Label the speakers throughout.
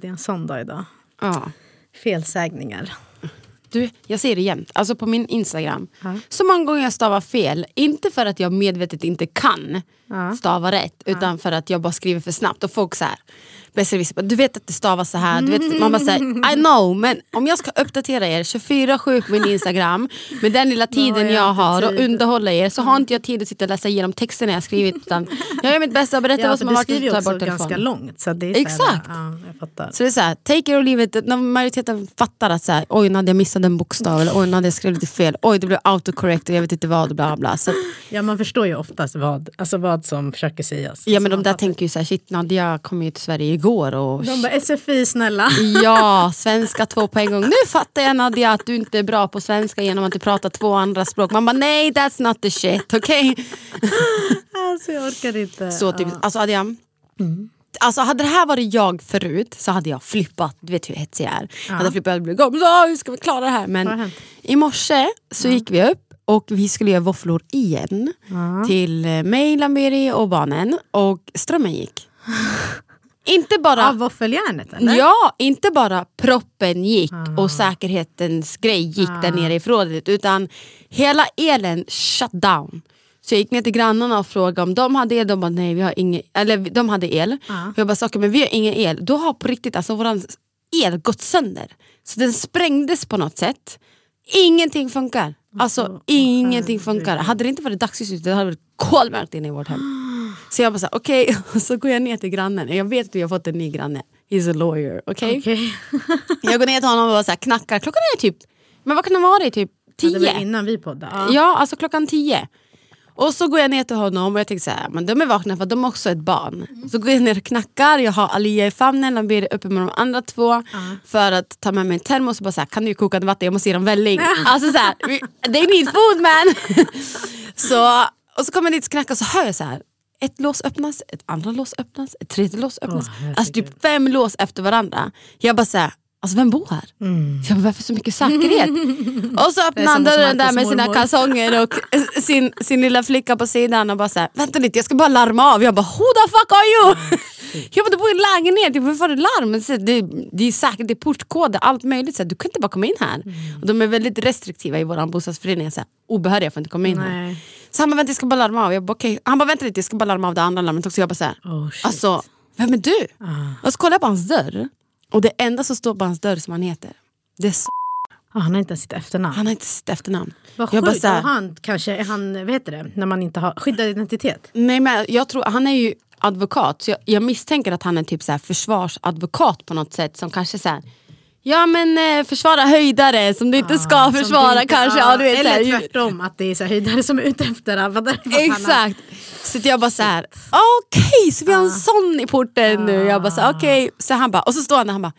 Speaker 1: Det är en sån dag idag.
Speaker 2: Ja.
Speaker 1: Felsägningar.
Speaker 2: Du, jag ser det jämt. Alltså på min Instagram. Så många gånger jag stavar fel. Inte för att jag medvetet inte kan stava rätt. Utan för att jag bara skriver för snabbt. Och folk så här, besserwisser, du vet att det stavas så här. Du vet, man bara säger I know. Men om jag ska uppdatera er 24-7 på min Instagram. Med den lilla tiden
Speaker 1: jag
Speaker 2: jag har och underhålla er. Så har inte jag tid att sitta och läsa igenom texterna jag skrivit. Utan jag gör mitt bästa och berättar
Speaker 1: Ja,
Speaker 2: vad som har
Speaker 1: du
Speaker 2: varit.
Speaker 1: skriver ju också ganska långt. Så det är så
Speaker 2: Exakt.
Speaker 1: Här, ja, jag.
Speaker 2: Så det är så här, take it or leave it. När majoriteten fattar att så här, oj Nadja missade en bokstav eller oj Nadja skrev lite fel. Oj det blev autocorrect och jag vet inte vad. Bla bla. Så,
Speaker 1: Ja, man förstår ju oftast vad, alltså vad som försöker sägas.
Speaker 2: ja men de där tänker ju så här, shit Nadja kom ju till Sverige igår och
Speaker 1: De bara SFI snälla.
Speaker 2: ja, svenska två på en gång. Nu fattar jag Nadja att du inte är bra på svenska genom att du pratar två andra språk. Man bara nej that's not the shit, okej?
Speaker 1: Alltså jag orkar inte.
Speaker 2: Så typ,
Speaker 1: Ja.
Speaker 2: alltså hade jag... Alltså hade det här varit jag förut så hade jag flippat. Du vet hur hetsig jag är. Jag hade flippat och blivit "Åh, hur ska vi klara det här? Men i morse så gick vi upp och vi skulle göra våfflor igen. Till eh, mig, Lamberi och barnen. Och strömmen gick. inte bara...
Speaker 1: Av våffeljärnet eller?
Speaker 2: Ja, inte bara proppen gick och säkerhetens grej gick där nere i förrådet utan hela elen shut down. Så jag gick ner till grannarna och frågade om de hade el. De bara nej, vi har ingen, eller de hade el. Och jag bara okej, men vi har ingen el. Då har på riktigt alltså våran el gått sönder. Så den sprängdes på något sätt. Ingenting funkar. Alltså ingenting funkar. Hade det inte varit dagsljus ute det hade varit kolmörkt inne i vårt hem. Så jag bara såhär, okej, och så går jag ner till grannen. Jag vet att vi har fått en ny granne. He's a lawyer, okej?
Speaker 1: Okej.
Speaker 2: Jag går ner till honom och bara så här, knackar. Klockan är typ, men vad kan det vara? Typ
Speaker 1: Ja, det var
Speaker 2: tio?
Speaker 1: innan vi poddade. Ja.
Speaker 2: Ja, alltså klockan tio. Och så går jag ner till honom och jag tänker så här, men de är vakna för de är också ett barn. Så går jag ner och knackar, jag har Alia i famnen, han blir uppe med de andra två. För att ta med mig en termos och bara så här, kan du koka vatten, jag måste ge dem välling. alltså så här, they need food man. så, och så kommer jag dit och knackar och så hör jag så här. Ett lås öppnas, ett andra lås öppnas, ett tredje lås öppnas.
Speaker 1: Åh,
Speaker 2: alltså typ fem lås efter varandra. Jag bara såhär, alltså vem bor här? Jag bara, varför så mycket säkerhet? och så öppnar han dörren där med sina kalsonger och sin, sin lilla flicka på sidan och bara såhär, vänta lite jag ska bara larma av. Jag bara, who the fuck are you? jag bara, du bor i en lägenhet, jag är det larm? Så, det, det är säkert, det är portkoder, allt möjligt. Så, du kan inte bara komma in här.
Speaker 1: Mm.
Speaker 2: Och de är väldigt restriktiva i vår bostadsförening. Så här, obehöriga får inte komma in här. Så han bara, vänta jag ska bara larma av. Jag bara, okay. Han bara, vänta lite jag ska bara larma av det andra larmet också. Jag bara såhär,
Speaker 1: Oh, shit.
Speaker 2: alltså vem är du?
Speaker 1: Ah.
Speaker 2: Och så kollar jag på hans dörr. Och det enda som står på hans dörr som han heter, det är
Speaker 1: Ah, han har inte ens sitt efternamn.
Speaker 2: Han har inte sitt efternamn.
Speaker 1: Vad
Speaker 2: jag
Speaker 1: sjukt.
Speaker 2: så här,
Speaker 1: Och han kanske, är han, heter det, när man inte har skyddad identitet?
Speaker 2: nej, men jag tror, han är ju advokat, så jag, jag misstänker att han är typ så här försvarsadvokat på något sätt. Som kanske så ja men eh, försvara höjdare som du inte ska
Speaker 1: Ah, Som
Speaker 2: försvara
Speaker 1: inte-
Speaker 2: kanske.
Speaker 1: ja,
Speaker 2: vet,
Speaker 1: eller
Speaker 2: här,
Speaker 1: tvärtom, att det är så höjdare som är ute efter har-
Speaker 2: Exakt. Så jag bara så här, okej så vi har en sån i porten nu. Jag bara så okej. Så han bara, och så står han där han bara,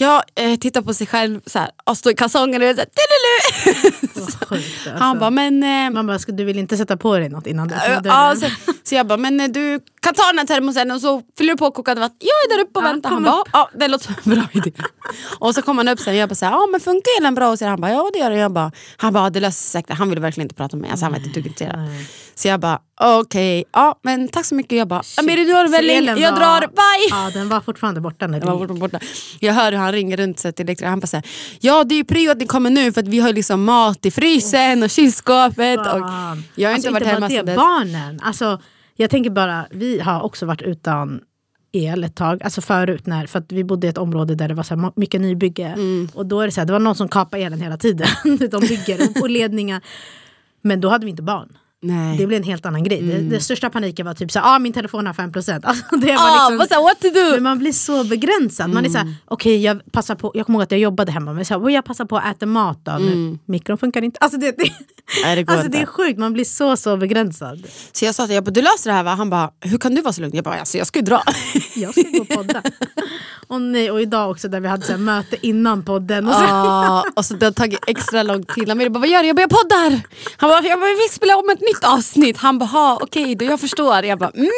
Speaker 2: jag eh, tittar på sig själv så här, och står i kalsongerna och så här,
Speaker 1: sjukt, alltså.
Speaker 2: Han bara, men... Eh,
Speaker 1: Man bara, du vill inte sätta på dig något innan du öppnar dörren?
Speaker 2: så, så jag bara, men eh, du kan ta den här termosen och så fyller du på kokande vatten. Jag är där uppe och
Speaker 1: Ja,
Speaker 2: väntar. Han bara, ja det låter som en bra idé. och så kom han upp sen och jag bara, så här, ja men funkar elen bra? Och så han bara, ja det gör det. Jag bara, han bara, det löser sig säkert. Han ville verkligen inte prata med mig, alltså, han var inte ett intresserad. Så jag bara, okej, ja men tack så mycket. Jag bara, Amiri du har
Speaker 1: elen
Speaker 2: jag drar, bye!
Speaker 1: Ja, den var fortfarande borta när du
Speaker 2: borta. jag hör hur han ringer runt sig till elektrikern. Han bara såhär, ja det är ju prio att ni kommer nu för att vi har liksom mat i frysen och kylskåpet. Och jag har
Speaker 1: alltså,
Speaker 2: inte varit
Speaker 1: bara
Speaker 2: hemma sedan dess.
Speaker 1: Barnen, alltså, jag tänker bara, vi har också varit utan el ett tag, alltså förut när, för att vi bodde i ett område där det var så här mycket nybygge.
Speaker 2: Mm.
Speaker 1: Och då är det så här, det var någon som kapade elen hela tiden. De bygger och ledningar. Men då hade vi inte barn.
Speaker 2: Nej.
Speaker 1: Det blir en helt annan grej. Det, det största paniken var typ så ah, min telefon har 5%. Alltså, det var
Speaker 2: Ah,
Speaker 1: liksom,
Speaker 2: what to do?
Speaker 1: men man blir så begränsad. Man är så här, okej jag passar på, jag kommer ihåg att jag jobbade hemma, men så här, "Oj, jag passar på att äta mat då. Nu, mikron funkar inte. Alltså, det, det,
Speaker 2: Nej, det
Speaker 1: alltså,
Speaker 2: inte.
Speaker 1: det är sjukt, man blir så så begränsad.
Speaker 2: Så jag sa till jag bara, du löser det här va? Han bara, hur kan du vara så lugn? Jag bara, alltså, jag ska ju dra.
Speaker 1: Jag ska gå och podda. och, nej, och idag också där vi hade så här, möte innan podden. Och så,
Speaker 2: Ah, och så det har tagit extra lång tid. Han bara, vad gör du? Jag bara, jag poddar! Han bara, jag bara, vi spelar om ett nytt avsnitt. Han bara, "Ha, okej då, jag förstår. Jag bara, mm.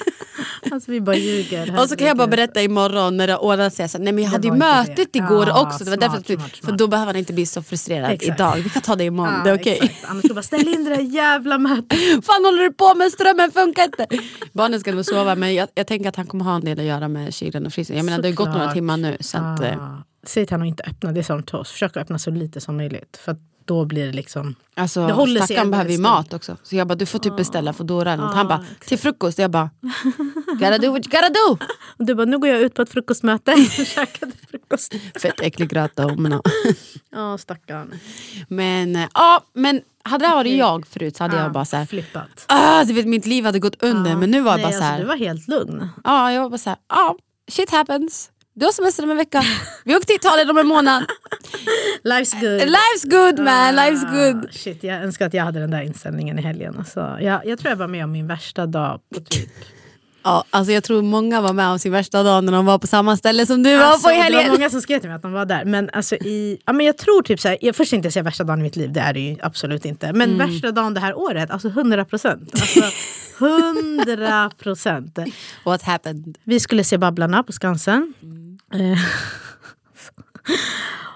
Speaker 1: alltså, vi bara ljuger.
Speaker 2: Och så kan jag bara berätta imorgon när det ordnade sig. Så, nej, men jag hade ju mötet
Speaker 1: det.
Speaker 2: igår
Speaker 1: Ja,
Speaker 2: också. Det var
Speaker 1: smart,
Speaker 2: därför vi,
Speaker 1: smart,
Speaker 2: För
Speaker 1: smart.
Speaker 2: då behöver han inte bli så frustrerad
Speaker 1: Exakt.
Speaker 2: idag. Vi kan ta det imorgon,
Speaker 1: Ja,
Speaker 2: det är okej.
Speaker 1: exakt. Annars bara ställa in det där jävla mötet.
Speaker 2: fan håller du på med? Strömmen funkar inte. Barnen ska nog sova men jag, jag tänker att han kommer ha en del att göra med kylen och frysen. Jag menar det har gått några timmar nu. Så att, eh,
Speaker 1: Ah. Säg till honom att inte öppna, det som till oss. Försök att öppna så lite som möjligt. För då blir det liksom...
Speaker 2: alltså,
Speaker 1: Det håller
Speaker 2: stackaren behöver ju mat också. Så jag bara du får typ beställa Foodora eller.
Speaker 1: Ah,
Speaker 2: Han bara till frukost. Jag bara gotta do what you gotta do.
Speaker 1: Och du bara, nu går jag ut på ett frukostmöte och käkade frukost.
Speaker 2: Fett äcklig gröt då. Men, ja.
Speaker 1: Stackarn.
Speaker 2: men, eh, ja, men hade det varit jag förut så hade jag bara så här,
Speaker 1: Flippat.
Speaker 2: ah, du vet, mitt liv hade gått under. Men nu var jag
Speaker 1: Nej,
Speaker 2: bara så
Speaker 1: alltså,
Speaker 2: här.
Speaker 1: du var helt lugn.
Speaker 2: Ja, jag var bara såhär, ja, shit happens. Du har semester om en vecka. Vi åker till Italien om en månad.
Speaker 1: Life's good.
Speaker 2: Life's good man, life's good.
Speaker 1: Ah, Shit, jag önskar att jag hade den där inställningen i helgen. Alltså, jag, jag tror jag var med om min värsta dag på typ...
Speaker 2: Ja, alltså jag tror många var med om sin värsta dag när de var på samma ställe som du
Speaker 1: Alltså,
Speaker 2: var på i
Speaker 1: det
Speaker 2: helgen.
Speaker 1: var många som skrev till mig att de var där. Men, alltså, i, ja, men jag tror typ såhär, jag först jag säga värsta dagen i mitt liv, det är det ju absolut inte. Men
Speaker 2: Mm.
Speaker 1: värsta dagen det här året, alltså 100 procent. Alltså, 100 procent.
Speaker 2: What happened?
Speaker 1: Vi skulle se Babblarna på Skansen. Eh,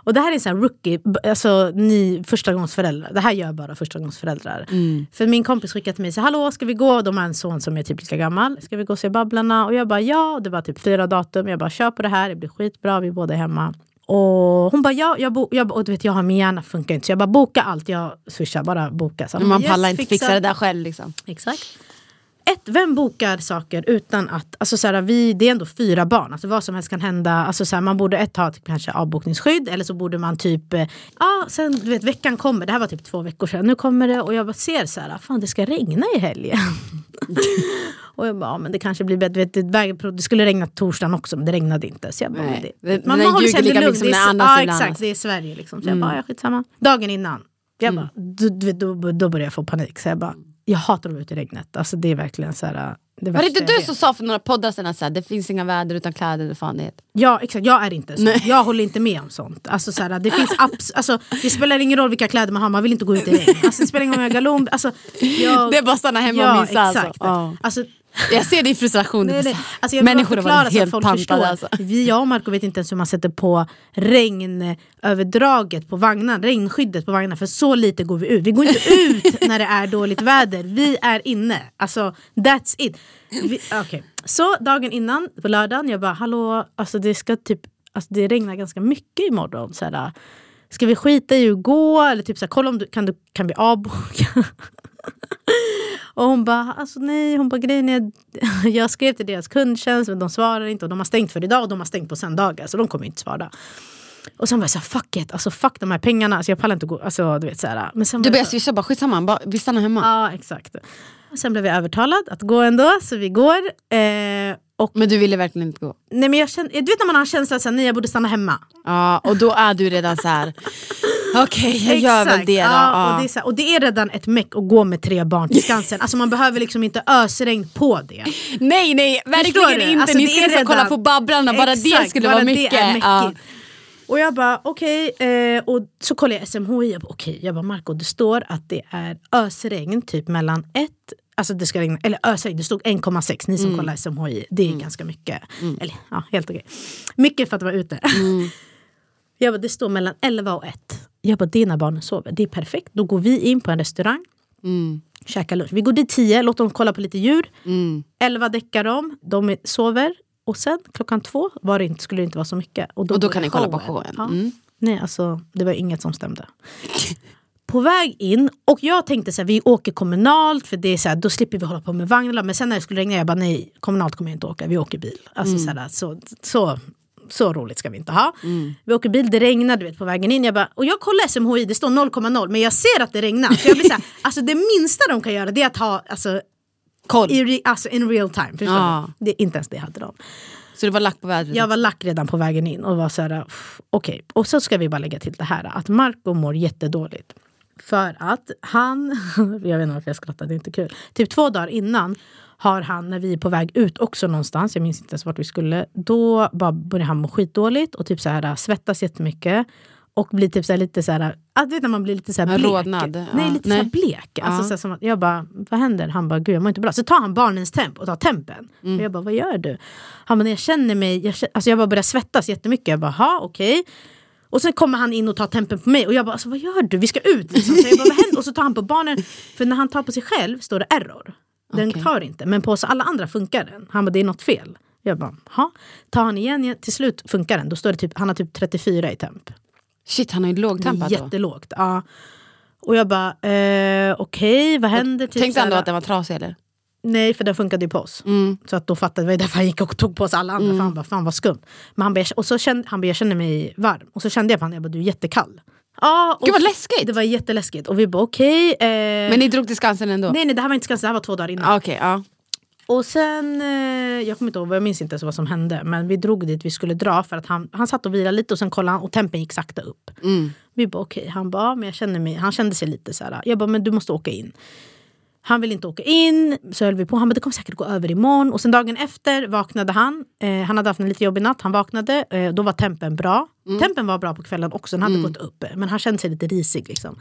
Speaker 1: Och det här är så här rookie, alltså ni förstagångsföräldrar. Det här gör bara förstagångsföräldrar. För min kompis skickade till mig, så, hallå ska vi gå? De har en son som är typ lika gammal. Ska vi gå och se Babblarna? Och jag bara ja, och det var typ fyra datum. Jag bara kör på det här, det blir skitbra, vi är båda hemma. Och hon bara ja, jag, bo- jag, och du vet jag har min hjärna funkar inte så jag bara boka allt, jag swishar bara boka. Så,
Speaker 2: man
Speaker 1: yes,
Speaker 2: pallar inte
Speaker 1: fixa.
Speaker 2: fixa det där själv liksom.
Speaker 1: Exakt. Ett, vem bokar saker utan att... Alltså så här, vi, det är ändå fyra barn, alltså vad som helst kan hända. Alltså så här, man borde ett ha typ, kanske avbokningsskydd eller så borde man typ... eh, Ja, sen du vet veckan kommer, det här var typ två veckor sedan. Nu kommer det och jag bara ser så här, fan det ska regna i helgen. och jag bara, ja, men det kanske blir bättre. Vet, det, skulle regna torsdagen också men det regnade inte. Så jag bara,
Speaker 2: Nej.
Speaker 1: det,
Speaker 2: Det- den ljuger
Speaker 1: sig ändå lugn. Det är- Ja exakt, det är Sverige liksom. Så jag bara, ja skitsamma. Dagen innan, jag bara, då, du vet, då, då började jag få panik. Så jag bara, jag hatar att vara ute i regnet. Alltså det är verkligen så här, det
Speaker 2: Var det inte du som sa för några poddar sedan att det finns inga väder utan kläder eller fan det?
Speaker 1: Ja exakt, jag är inte så. Jag håller inte med om sånt. Alltså, så här, det, finns abs- alltså, det spelar ingen roll vilka kläder man har, man vill inte gå ut i regn. Alltså, det spelar ingen roll om jag har galon. Alltså, jag,
Speaker 2: Det är bara att stanna hemma och
Speaker 1: ja,
Speaker 2: mysa alltså. Ja.
Speaker 1: Alltså,
Speaker 2: Jag ser din frustration.
Speaker 1: Nej, nej. Alltså jag
Speaker 2: Människor har varit helt pantade. Alltså.
Speaker 1: Vi, jag och Marco vet inte ens hur man sätter på regnöverdraget på vagnar, regnskyddet på vagnarna. För så lite går vi ut. Vi går inte ut när det är dåligt väder. Vi är inne. Alltså that's it. Vi, okay. Så dagen innan, på lördagen, jag bara hallå, alltså det ska typ Alltså det regnar ganska mycket imorgon. Så här, ska vi skita i att gå? Eller typ så här, kolla om du kan, du, kan vi avboka? Och hon bara, alltså nej, hon bara grejen är, jag skrev till deras kundtjänst men de svarar inte och de har stängt för idag och de har stängt på söndagar så de kommer inte svara. Och sen var jag såhär, fuck it, alltså fuck de här pengarna, alltså jag pallar inte gå, alltså du vet såhär. Men sen
Speaker 2: Du
Speaker 1: så-
Speaker 2: swisha bara, skitsamma, bara, vi stannar hemma.
Speaker 1: Ja exakt. Och sen blev jag övertalad att gå ändå, så vi går. Eh, och,
Speaker 2: Men du ville verkligen inte gå.
Speaker 1: nej, men jag kände, du vet när man har en känsla att jag borde stanna hemma.
Speaker 2: Ja, och då är du redan så här. okej jag gör väl det då.
Speaker 1: Ja,
Speaker 2: Ja.
Speaker 1: och, det är så här, och det är redan ett meck att gå med tre barn till Skansen. Alltså man behöver liksom inte ösregn på det.
Speaker 2: Nej nej, verkligen inte.
Speaker 1: Alltså,
Speaker 2: Ni
Speaker 1: det
Speaker 2: ska liksom kolla
Speaker 1: redan-
Speaker 2: på Babblarna, bara det
Speaker 1: Exakt,
Speaker 2: skulle
Speaker 1: bara
Speaker 2: vara
Speaker 1: det
Speaker 2: mycket. ja.
Speaker 1: Och jag bara okej, eh, och så kollar jag SMHI, jag bara okej, jag bara Marco det står att det är ösregn typ mellan ett Alltså det ska regna, eller ösregn, det stod 1,6, ni som
Speaker 2: Mm.
Speaker 1: kollar SMHI, det är ganska mycket. Eller ja, helt okej. Mycket för att vara ute.
Speaker 2: Mm.
Speaker 1: jag bara, det står mellan 11 och 1. Jag bara, dina barn sover, det är perfekt. Då går vi in på en restaurang,
Speaker 2: Mm.
Speaker 1: käkar lunch. Vi går dit 10, låter dem kolla på lite djur.
Speaker 2: Mm.
Speaker 1: 11 däckar de, de är- sover. Och sen klockan två var det inte, skulle det inte vara så mycket.
Speaker 2: Och då kan
Speaker 1: börjar
Speaker 2: ni kolla på showen.
Speaker 1: Ja.
Speaker 2: Mm.
Speaker 1: Nej, alltså det var inget som stämde. På väg in, och jag tänkte så här, vi åker kommunalt för det är så här, då slipper vi hålla på med vagnarna. Men sen när det skulle regna, jag bara nej, kommunalt kommer jag inte åka, vi åker bil. Alltså,
Speaker 2: Mm.
Speaker 1: så, här, så, så så roligt ska vi inte ha. Vi åker bil, det regnar du vet, på vägen in. Jag bara, och jag kollar SMHI, det står 0,0 men jag ser att det regnar. Så jag blir så här, alltså det minsta de kan göra det är att ha alltså,
Speaker 2: Koll.
Speaker 1: i, alltså, in real time. Förstår
Speaker 2: Ja.
Speaker 1: du? Det, inte ens det hade de.
Speaker 2: Så det var lack på vädret?
Speaker 1: Jag var lack redan på vägen in och var så här, "Pff, okej. Och så ska vi bara lägga till det här att Marco mår jättedåligt. För att han, jag vet inte varför jag skrattar, det är inte kul. Typ två dagar innan har han, när vi är på väg ut också någonstans, jag minns inte ens vart vi skulle, då bara börjar han må skitdåligt och typ så här, svettas jättemycket. Och blir typ så här, lite så här, att du vet när man blir lite så här blek.
Speaker 2: rodnad,
Speaker 1: Nej, lite
Speaker 2: Nej.
Speaker 1: så blek. Alltså,
Speaker 2: Ja.
Speaker 1: så här, som att, jag bara, vad händer? Han bara, gud jag mår inte bra. Så tar han barnens temp och tar tempen.
Speaker 2: Mm.
Speaker 1: Och jag bara, vad gör du? Han bara, jag känner mig, jag, känner, alltså jag bara börjar svettas jättemycket. Jag bara, ha okej. Och sen kommer han in och tar tempen på mig och jag bara, alltså, vad gör du? Vi ska ut. Liksom. Så jag bara, vad händer? Och så tar han på barnen, för när han tar på sig själv står det error. Den
Speaker 2: Okej.
Speaker 1: tar inte, men på oss alla andra funkar den. Han bara, det är något fel. Jag bara, ha. Tar han igen, till slut funkar den. Då står det typ, han har typ 34 i temp.
Speaker 2: Shit, han har ju lågtempat då.
Speaker 1: Jättelågt. Ja. Och jag bara, eh, okej, vad händer? Typ
Speaker 2: Tänkte han då att den var trasig eller?
Speaker 1: Nej, för den funkade ju på oss.
Speaker 2: Mm.
Speaker 1: Så att då fattade vi, därför han gick och tog på oss alla andra. För han bara, fan vad skumt. Men han bara, och så kände, han bara, jag känner mig varm. Och så kände jag på honom, jag bara, du är jättekall. Ja,
Speaker 2: Gud vad läskigt!
Speaker 1: Det var jätteläskigt. Och vi bara, okej. eh,
Speaker 2: Men ni drog till Skansen ändå?
Speaker 1: Nej, nej, det här var inte Skansen, det här var två dagar innan.
Speaker 2: Ah, Okej, ja.
Speaker 1: Och sen, eh, jag kommer inte ihåg, jag minns inte ens vad som hände. Men vi drog dit vi skulle dra för att han, han satt och vilade lite och sen kollade han och tempen gick sakta upp.
Speaker 2: Mm.
Speaker 1: Vi bara okej, han bara, men jag känner mig, han kände sig lite så här. Jag bara, men du måste åka in. Han vill inte åka in, så höll vi på. Han bara, det kommer säkert gå över imorgon. Och sen dagen efter vaknade han. Eh, han hade haft en lite jobbig natt, han vaknade. Eh, då var tempen bra. Tempen var bra på kvällen också, den hade gått upp. Men han kände sig lite risig. Liksom.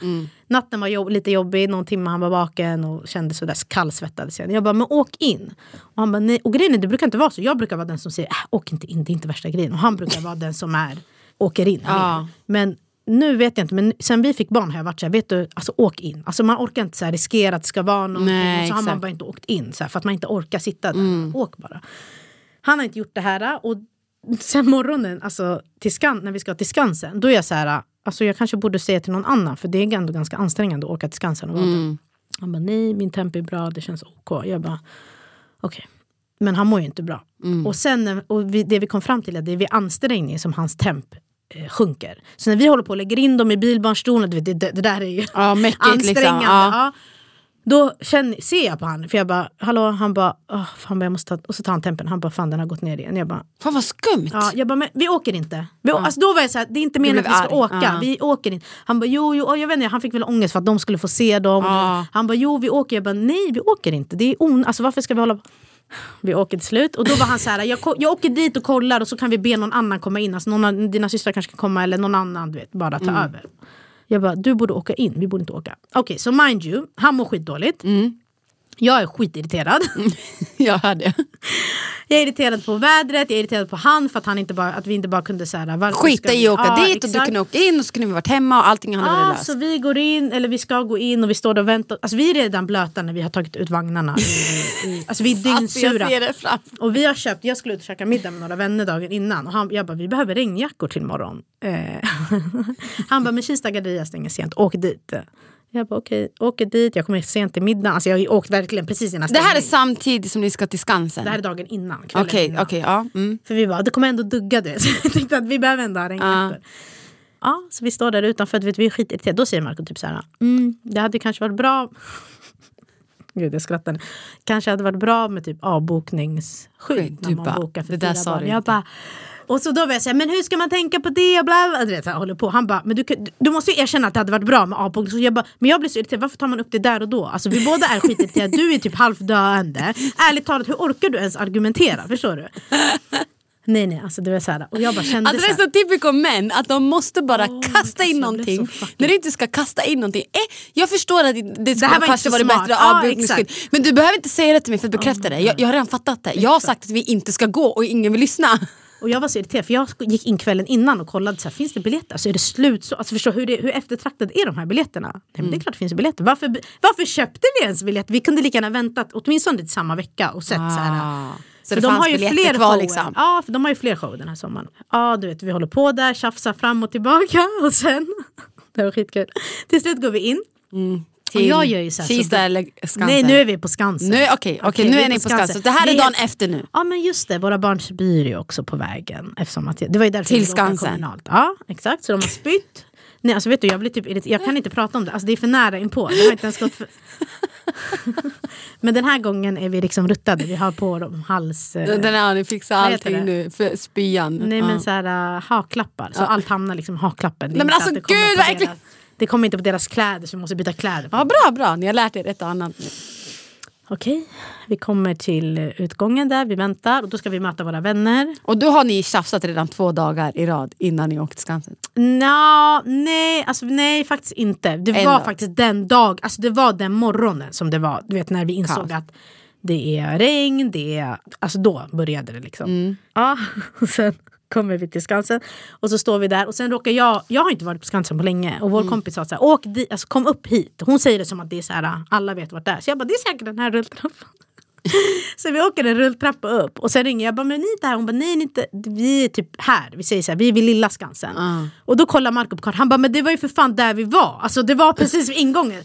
Speaker 1: Natten var jobb, lite jobbig, någon timme han var vaken och kände sådär kallsvettades igen. Jag bara, men åk in. Och han bara, nej. Och grejen är, det brukar inte vara så. Jag brukar vara den som säger, äh, åk inte in, det är inte värsta grejen. Och han brukar vara den som är, åker in.
Speaker 2: Ja.
Speaker 1: Men nu vet jag inte, men sen vi fick barn har jag varit såhär, vet du, alltså åk in. Alltså man orkar inte så riskera att det ska vara någonting.
Speaker 2: Nej,
Speaker 1: så har man bara inte åkt in så här, för att man inte orkar sitta där. Åk bara. Han har inte gjort det här och sen morgonen, alltså till Skan, när vi ska till Skansen, då är jag så här, alltså jag kanske borde säga till någon annan för det är ändå ganska ansträngande att åka till Skansen och vara där. Han bara, nej min temp är bra, det känns OK. Jag bara, okej. Men han mår ju inte bra. Och sen och vi, det vi kom fram till är att det är vid ansträngning som hans temp sjunker. Så när vi håller på och lägger in dem i bilbarnstolen, det, det, det där är ju
Speaker 2: Ja, mäckigt
Speaker 1: ansträngande.
Speaker 2: liksom. Ja.
Speaker 1: Ja. Då känner, ser jag på han, för jag bara, hallå, han bara, "Åh, fan, jag måste ta, och så tar han tempen, han bara, fan den har gått ner igen. Jag bara,
Speaker 2: Fan vad skumt!
Speaker 1: Ja, jag bara, men vi åker inte. Vi, å- alltså, då var jag så här, det är inte meningen att vi ska
Speaker 2: arg.
Speaker 1: åka.
Speaker 2: Ja.
Speaker 1: Vi åker inte. Han bara, jo, jo, jag vet inte, han fick väl ångest för att de skulle få se dem.
Speaker 2: Ja.
Speaker 1: Han bara, jo vi åker. Jag bara, nej vi åker inte. Det är on alltså, varför ska vi hålla på? Vi åker till slut och då var han så här, jag, jag åker dit och kollar och så kan vi be någon annan komma in. Alltså, någon av dina systrar kanske kan komma eller någon annan du vet, bara ta över. Jag bara, du borde åka in, vi borde inte åka. Okej, så mind you, han mår skitdåligt. Jag är skitirriterad.
Speaker 2: Jag hörde.
Speaker 1: Jag är irriterad på vädret, jag är irriterad på han för att, han inte bara, att vi inte bara kunde så här,
Speaker 2: Skita i att åka
Speaker 1: Ja,
Speaker 2: dit och du
Speaker 1: exakt.
Speaker 2: kunde åka in och så kunde vi varit hemma och allting hade varit
Speaker 1: Ja,
Speaker 2: löst.
Speaker 1: så vi går in, eller vi ska gå in och vi står där och väntar. Alltså vi är redan blöta när vi har tagit ut vagnarna. I, i, alltså vi är dyngsura. Och vi har köpt, jag skulle ut och käka middag med några vänner dagen innan och han, jag bara vi behöver regnjackor till imorgon. Eh, han bara men Kista galleria stänger sent, åk dit. Jag bara okej, åker dit, jag kommer sent till middagen. Alltså jag har åkt verkligen precis innan
Speaker 2: Det här är samtidigt som ni ska till Skansen?
Speaker 1: det här är dagen innan.
Speaker 2: Okej,
Speaker 1: innan.
Speaker 2: okej, ja. Mm.
Speaker 1: För vi bara, det kommer ändå dugga du vet. Så jag tänkte att vi behöver ändå ha regnjackor. Ja, så vi står där utanför, vet, vi är skitirriterade. Då säger Marco typ så här, mm, det hade kanske varit bra Gud jag skrattar. Kanske hade varit bra med typ avbokningsskydd
Speaker 2: Skydd,
Speaker 1: när
Speaker 2: du
Speaker 1: man bokar för
Speaker 2: det där sa
Speaker 1: barn.
Speaker 2: du
Speaker 1: Jag
Speaker 2: inte.
Speaker 1: bara, och så då var jag säga, men hur ska man tänka på det? Och Bla, bla, du vet, jag håller på. Han bara, men du, du måste ju erkänna att det hade varit bra med avbokning. Så jag bara, men jag blir så irriterad, varför tar man upp det där och då? Alltså vi båda är skitirriterade, du är typ halvdöende. Ärligt talat, hur orkar du ens argumentera? Förstår du? Nej nej, alltså det var så här, och jag bara kände
Speaker 2: Alltså det är så typical män att de måste bara
Speaker 1: Åh,
Speaker 2: kasta in
Speaker 1: alltså,
Speaker 2: någonting när du inte ska kasta in någonting. Eh, jag förstår att det, det,
Speaker 1: Det här var
Speaker 2: kanske varit bättre avbrytningsskydd.
Speaker 1: exakt.
Speaker 2: Men du behöver inte säga det till mig för att bekräfta det. Jag, jag har redan fattat det. Jag har sagt att vi inte ska gå och ingen vill lyssna.
Speaker 1: Och jag var så irriterad för jag gick in kvällen innan och kollade, så här, finns det biljetter? Så är det slut? Så, alltså förstå, hur, det, hur eftertraktade är de här biljetterna? Nej, men
Speaker 2: Mm.
Speaker 1: det är klart det finns biljetter. Varför, varför köpte vi ens biljetter? Vi kunde lika gärna väntat åtminstone till samma vecka och sett så här,
Speaker 2: Ah. Så
Speaker 1: För
Speaker 2: det
Speaker 1: de
Speaker 2: fanns
Speaker 1: har ju fler
Speaker 2: kvar
Speaker 1: shower.
Speaker 2: liksom.
Speaker 1: Ja, för de har ju fler shower den här sommaren. Ja, du vet, vi håller på där, tjafsar fram och tillbaka och sen, det var skitkul. Till slut går vi in.
Speaker 2: Till
Speaker 1: jag gör ju så här, så
Speaker 2: Kista
Speaker 1: då-
Speaker 2: eller Skansen?
Speaker 1: Nej nu är vi på Skansen.
Speaker 2: Nu, okej, okej,
Speaker 1: vi
Speaker 2: nu
Speaker 1: är
Speaker 2: är ni på Skansen. Det här är dagen efter nu.
Speaker 1: Ja men just det, våra barn spyr ju också på vägen. Eftersom att det var ju därför
Speaker 2: Till Skansen.
Speaker 1: kommunalt. Ja exakt, så de har spytt. Nej alltså vet du jag blir typ jag kan inte prata om det, alltså det är för nära inpå. Det har inte ens gått för... men den här gången är vi liksom ruttade, vi har på dem hals... eh,
Speaker 2: Den här, ni fixar allting nu för spyan.
Speaker 1: Nej men såhär uh, haklappar, så allt hamnar liksom i haklappen. Är
Speaker 2: Nej, men alltså, gud, vad äckligt.
Speaker 1: Det kommer inte på deras kläder så vi måste byta kläder.
Speaker 2: Ja, bra, bra. Ni har lärt er ett och annat nu.
Speaker 1: Okej, vi kommer till utgången där, vi väntar och då ska vi möta våra vänner.
Speaker 2: Och då har ni tjafsat redan två dagar i rad innan ni åkte till Skansen.
Speaker 1: Nå, nej, alltså, nej faktiskt inte. Det
Speaker 2: En
Speaker 1: var
Speaker 2: dag.
Speaker 1: faktiskt den dag, alltså det var den morgonen som det var. Du vet när vi insåg
Speaker 2: Kaos.
Speaker 1: att det är regn, det är, alltså då började det liksom.
Speaker 2: Mm.
Speaker 1: Ja, och sen kommer vi till Skansen och så står vi där och sen råkar jag, jag har inte varit på Skansen på länge och vår
Speaker 2: Mm.
Speaker 1: kompis sa så här, åk dit, alltså kom upp hit. Hon säger det som att det är så här, alla vet vart det är. Så jag bara, det är säkert den här rulltrappan. Så vi åker en rulltrappa upp och sen ringer jag bara, men ni är inte här? Hon bara, nej ni inte, vi är typ här. Vi säger så här, vi är vid Lilla Skansen.
Speaker 2: Ah.
Speaker 1: Och då kollar Marco på kartan, han bara, men det var ju för fan där vi var. Alltså det var precis vid ingången.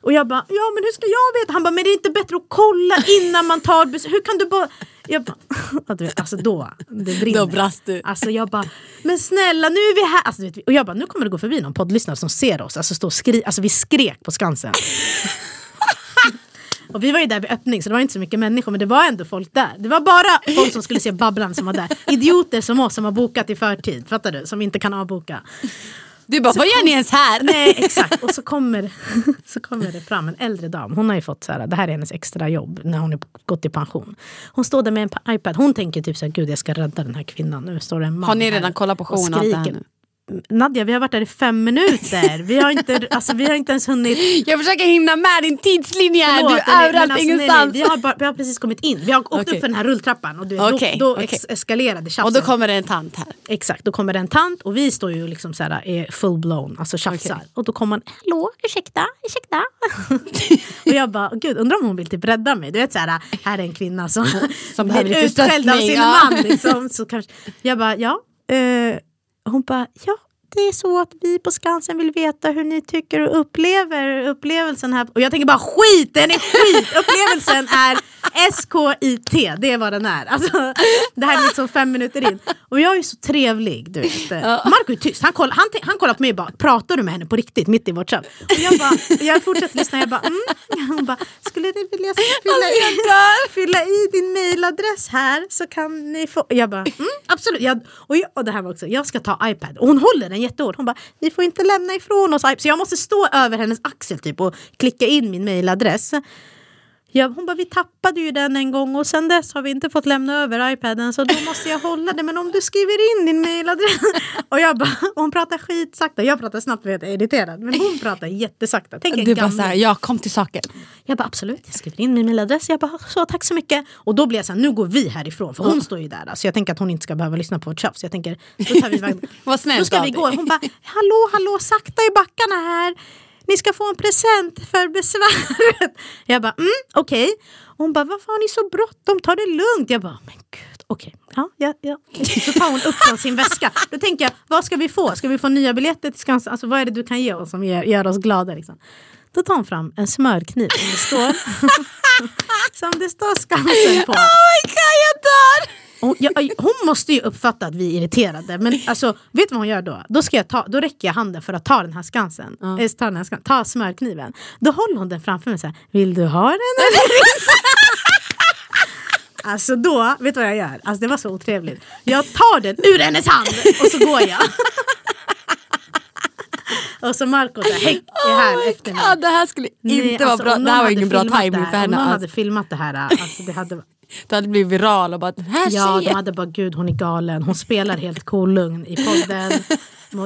Speaker 1: Och jag bara, ja men hur ska jag veta? Han bara, men det är inte bättre att kolla innan man tar beslut. Hur kan du bara... Jag bara, ja, du vet, alltså då, det brinner.
Speaker 2: Då brast du.
Speaker 1: Alltså jag bara, men snälla nu är vi här. Alltså, vet, och jag bara, nu kommer det gå förbi någon poddlyssnare som ser oss. Alltså, stå skri alltså vi skrek på Skansen. Och vi var ju där vid öppning så det var inte så mycket människor men det var ändå folk där. Det var bara folk som skulle se Babblan som var där. Idioter som oss som har bokat i förtid, fattar du? Som inte kan avboka.
Speaker 2: Du bara, vad gör ni ens här?
Speaker 1: Nej exakt, och så kommer, så kommer det fram en äldre dam. Hon har ju fått så här, det här är hennes extra jobb när hon är gått i pension. Hon står där med en pa- iPad, hon tänker typ så här, gud jag ska rädda den här kvinnan. Nu står det en man
Speaker 2: Har ni redan kollat på showen och
Speaker 1: skriker. Nadja vi har varit där i fem minuter. Vi har inte, alltså, vi har inte ens hunnit
Speaker 2: Jag försöker hinna med din tidslinje här.
Speaker 1: Förlåt,
Speaker 2: Du är överallt
Speaker 1: alltså,
Speaker 2: ingenstans.
Speaker 1: nej, vi, har bara, vi har precis kommit in. Vi har åkt
Speaker 2: Okej.
Speaker 1: upp för den här rulltrappan och du,
Speaker 2: Okej,
Speaker 1: då, då ex eskalerade tjafsen.
Speaker 2: Och då kommer det en tant här.
Speaker 1: Exakt, då kommer det en tant och vi står ju liksom så här, är full blown, alltså tjafsar.
Speaker 2: Okej.
Speaker 1: Och då kommer man, hallå, ursäkta, ursäkta. och jag bara, gud undrar om hon vill typ rädda mig. Du vet så här, här är en kvinna som,
Speaker 2: Som
Speaker 1: blir utskälld av sin
Speaker 2: ja.
Speaker 1: man. Liksom, så kanske, jag bara, ja. Eh, hon bara, ja. Det är så att vi på Skansen vill veta hur ni tycker och upplever upplevelsen här. Och jag tänker bara skit, den är skit! Upplevelsen är S-K-I-T, det är vad den är. Alltså, det här är liksom fem minuter in. Och jag är så trevlig, du vet. Marco är tyst, han kollar, han, han kollar på mig och bara, pratar du med henne på riktigt mitt i vårt chatt? Och jag bara, jag fortsätter lyssna, jag bara, mm. Hon bara, skulle du vilja fylla i, fylla i din mailadress här så kan ni få... Jag bara, mm, absolut. Jag, och, jag, och det här var också, jag ska ta iPad. Och hon håller den jättehårt. Hon bara, ni får inte lämna ifrån oss iPad. Så jag måste stå över hennes axel typ och klicka in min mailadress. Ja, hon bara, vi tappade ju den en gång och sen dess har vi inte fått lämna över iPaden så då måste jag hålla den. Men om du skriver in din mailadress. Och jag bara, och hon pratar skitsakta. Jag pratar snabbt för att jag är irriterad. Men hon pratar jättesakta. Tänk en
Speaker 2: Du bara
Speaker 1: gammal.
Speaker 2: såhär, ja kom till saken.
Speaker 1: Jag bara absolut, jag skriver in min mailadress. Jag bara så tack så mycket. Och då blir jag så här, nu går vi härifrån. För hon står ju där. Så jag tänker att hon inte ska behöva lyssna på vårt tjafs. Jag tänker, då tar vi iväg.
Speaker 2: Vad snällt
Speaker 1: Då ska vi gå. Hon bara, hallå hallå sakta i backarna här. Ni ska få en present för besväret. Jag bara, mm, okej. Hon bara, varför har ni så bråttom? Ta det lugnt. Jag bara, men gud, okej. Ja, ja, ja. Så tar hon upp från sin väska. Då tänker jag, vad ska vi få? Ska vi få nya biljetter till Skansen? Alltså vad är det du kan ge oss som gör, gör oss glada? Liksom? Då tar hon fram en smörkniv som det står, som det står Skansen på.
Speaker 2: Oh my god, jag dör!
Speaker 1: Hon, jag, hon måste ju uppfatta att vi är irriterade. Men alltså, vet du vad hon gör då? Då, ska jag ta, då räcker jag handen för att ta den här skansen. Eh, ta, den här skansen ta smörkniven. Då håller hon den framför mig och säger Vill du ha den eller inte? Alltså då, vet du vad jag gör? Alltså det var så otrevligt. Jag tar den ur hennes hand och så går jag. och så Marco där, häck är här efter mig.
Speaker 2: Ja, det här skulle inte
Speaker 1: Nej,
Speaker 2: vara
Speaker 1: alltså,
Speaker 2: bra. Det här var ingen bra timing
Speaker 1: här,
Speaker 2: för henne.
Speaker 1: Om någon
Speaker 2: Alltså.
Speaker 1: hade filmat det här, alltså det hade
Speaker 2: Det hade blivit viral och bara, här
Speaker 1: Ja, de hade bara gud hon är galen. Hon spelar helt cool lugn i podden.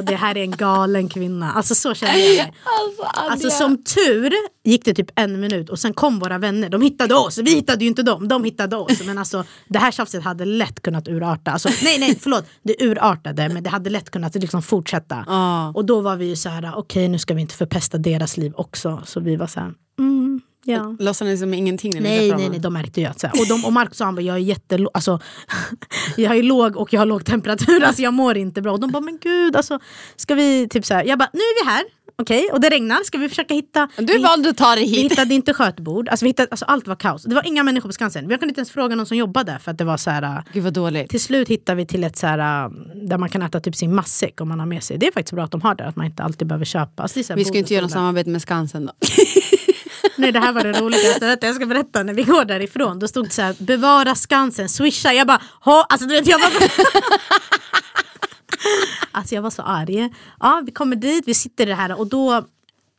Speaker 1: Det här är en galen kvinna. Alltså så känner jag mig.
Speaker 2: Alltså,
Speaker 1: Alltså som tur gick det typ en minut och sen kom våra vänner. De hittade oss. Vi hittade ju inte dem. De hittade oss. Men alltså det här tjafset hade lätt kunnat urarta. Alltså, nej, nej, förlåt. Det urartade men det hade lätt kunnat liksom fortsätta.
Speaker 2: Ja.
Speaker 1: Och då var vi ju så här, okej nu ska vi inte förpesta deras liv också. Så vi var så här, Ja.
Speaker 2: Låtsades som ingenting när
Speaker 1: Nej, nej, nej, de märkte ju att... Så här, och, de, och Marcus sa han bara, jag är jättelåg, alltså, jag är låg och jag har låg temperatur, alltså jag mår inte bra. Och de bara, men gud, alltså, ska vi typ så här, Jag bara, nu är vi här, okej, och det regnar, ska vi försöka hitta...
Speaker 2: Du
Speaker 1: vi,
Speaker 2: valde att ta dig
Speaker 1: vi
Speaker 2: hit.
Speaker 1: hittade inte skötbord, alltså, vi hittade, alltså, allt var kaos. Det var inga människor på Skansen. Vi kunde inte ens fråga någon som jobbade där för att det var så här...
Speaker 2: Gud vad dåligt.
Speaker 1: Till slut hittade vi till ett så här, där man kan äta typ sin matsäck om man har med sig. Det är faktiskt bra att de har det, att man inte alltid behöver köpa. Alltså, här
Speaker 2: Vi ska inte göra något samarbete med Skansen då.
Speaker 1: Nej det här var det roligaste, Vänta, jag ska berätta när vi går därifrån. Då stod det så här, bevara Skansen, swisha. Jag bara, ha, alltså du vet jag bara... Alltså jag var så arg. Ja vi kommer dit, vi sitter i det här och då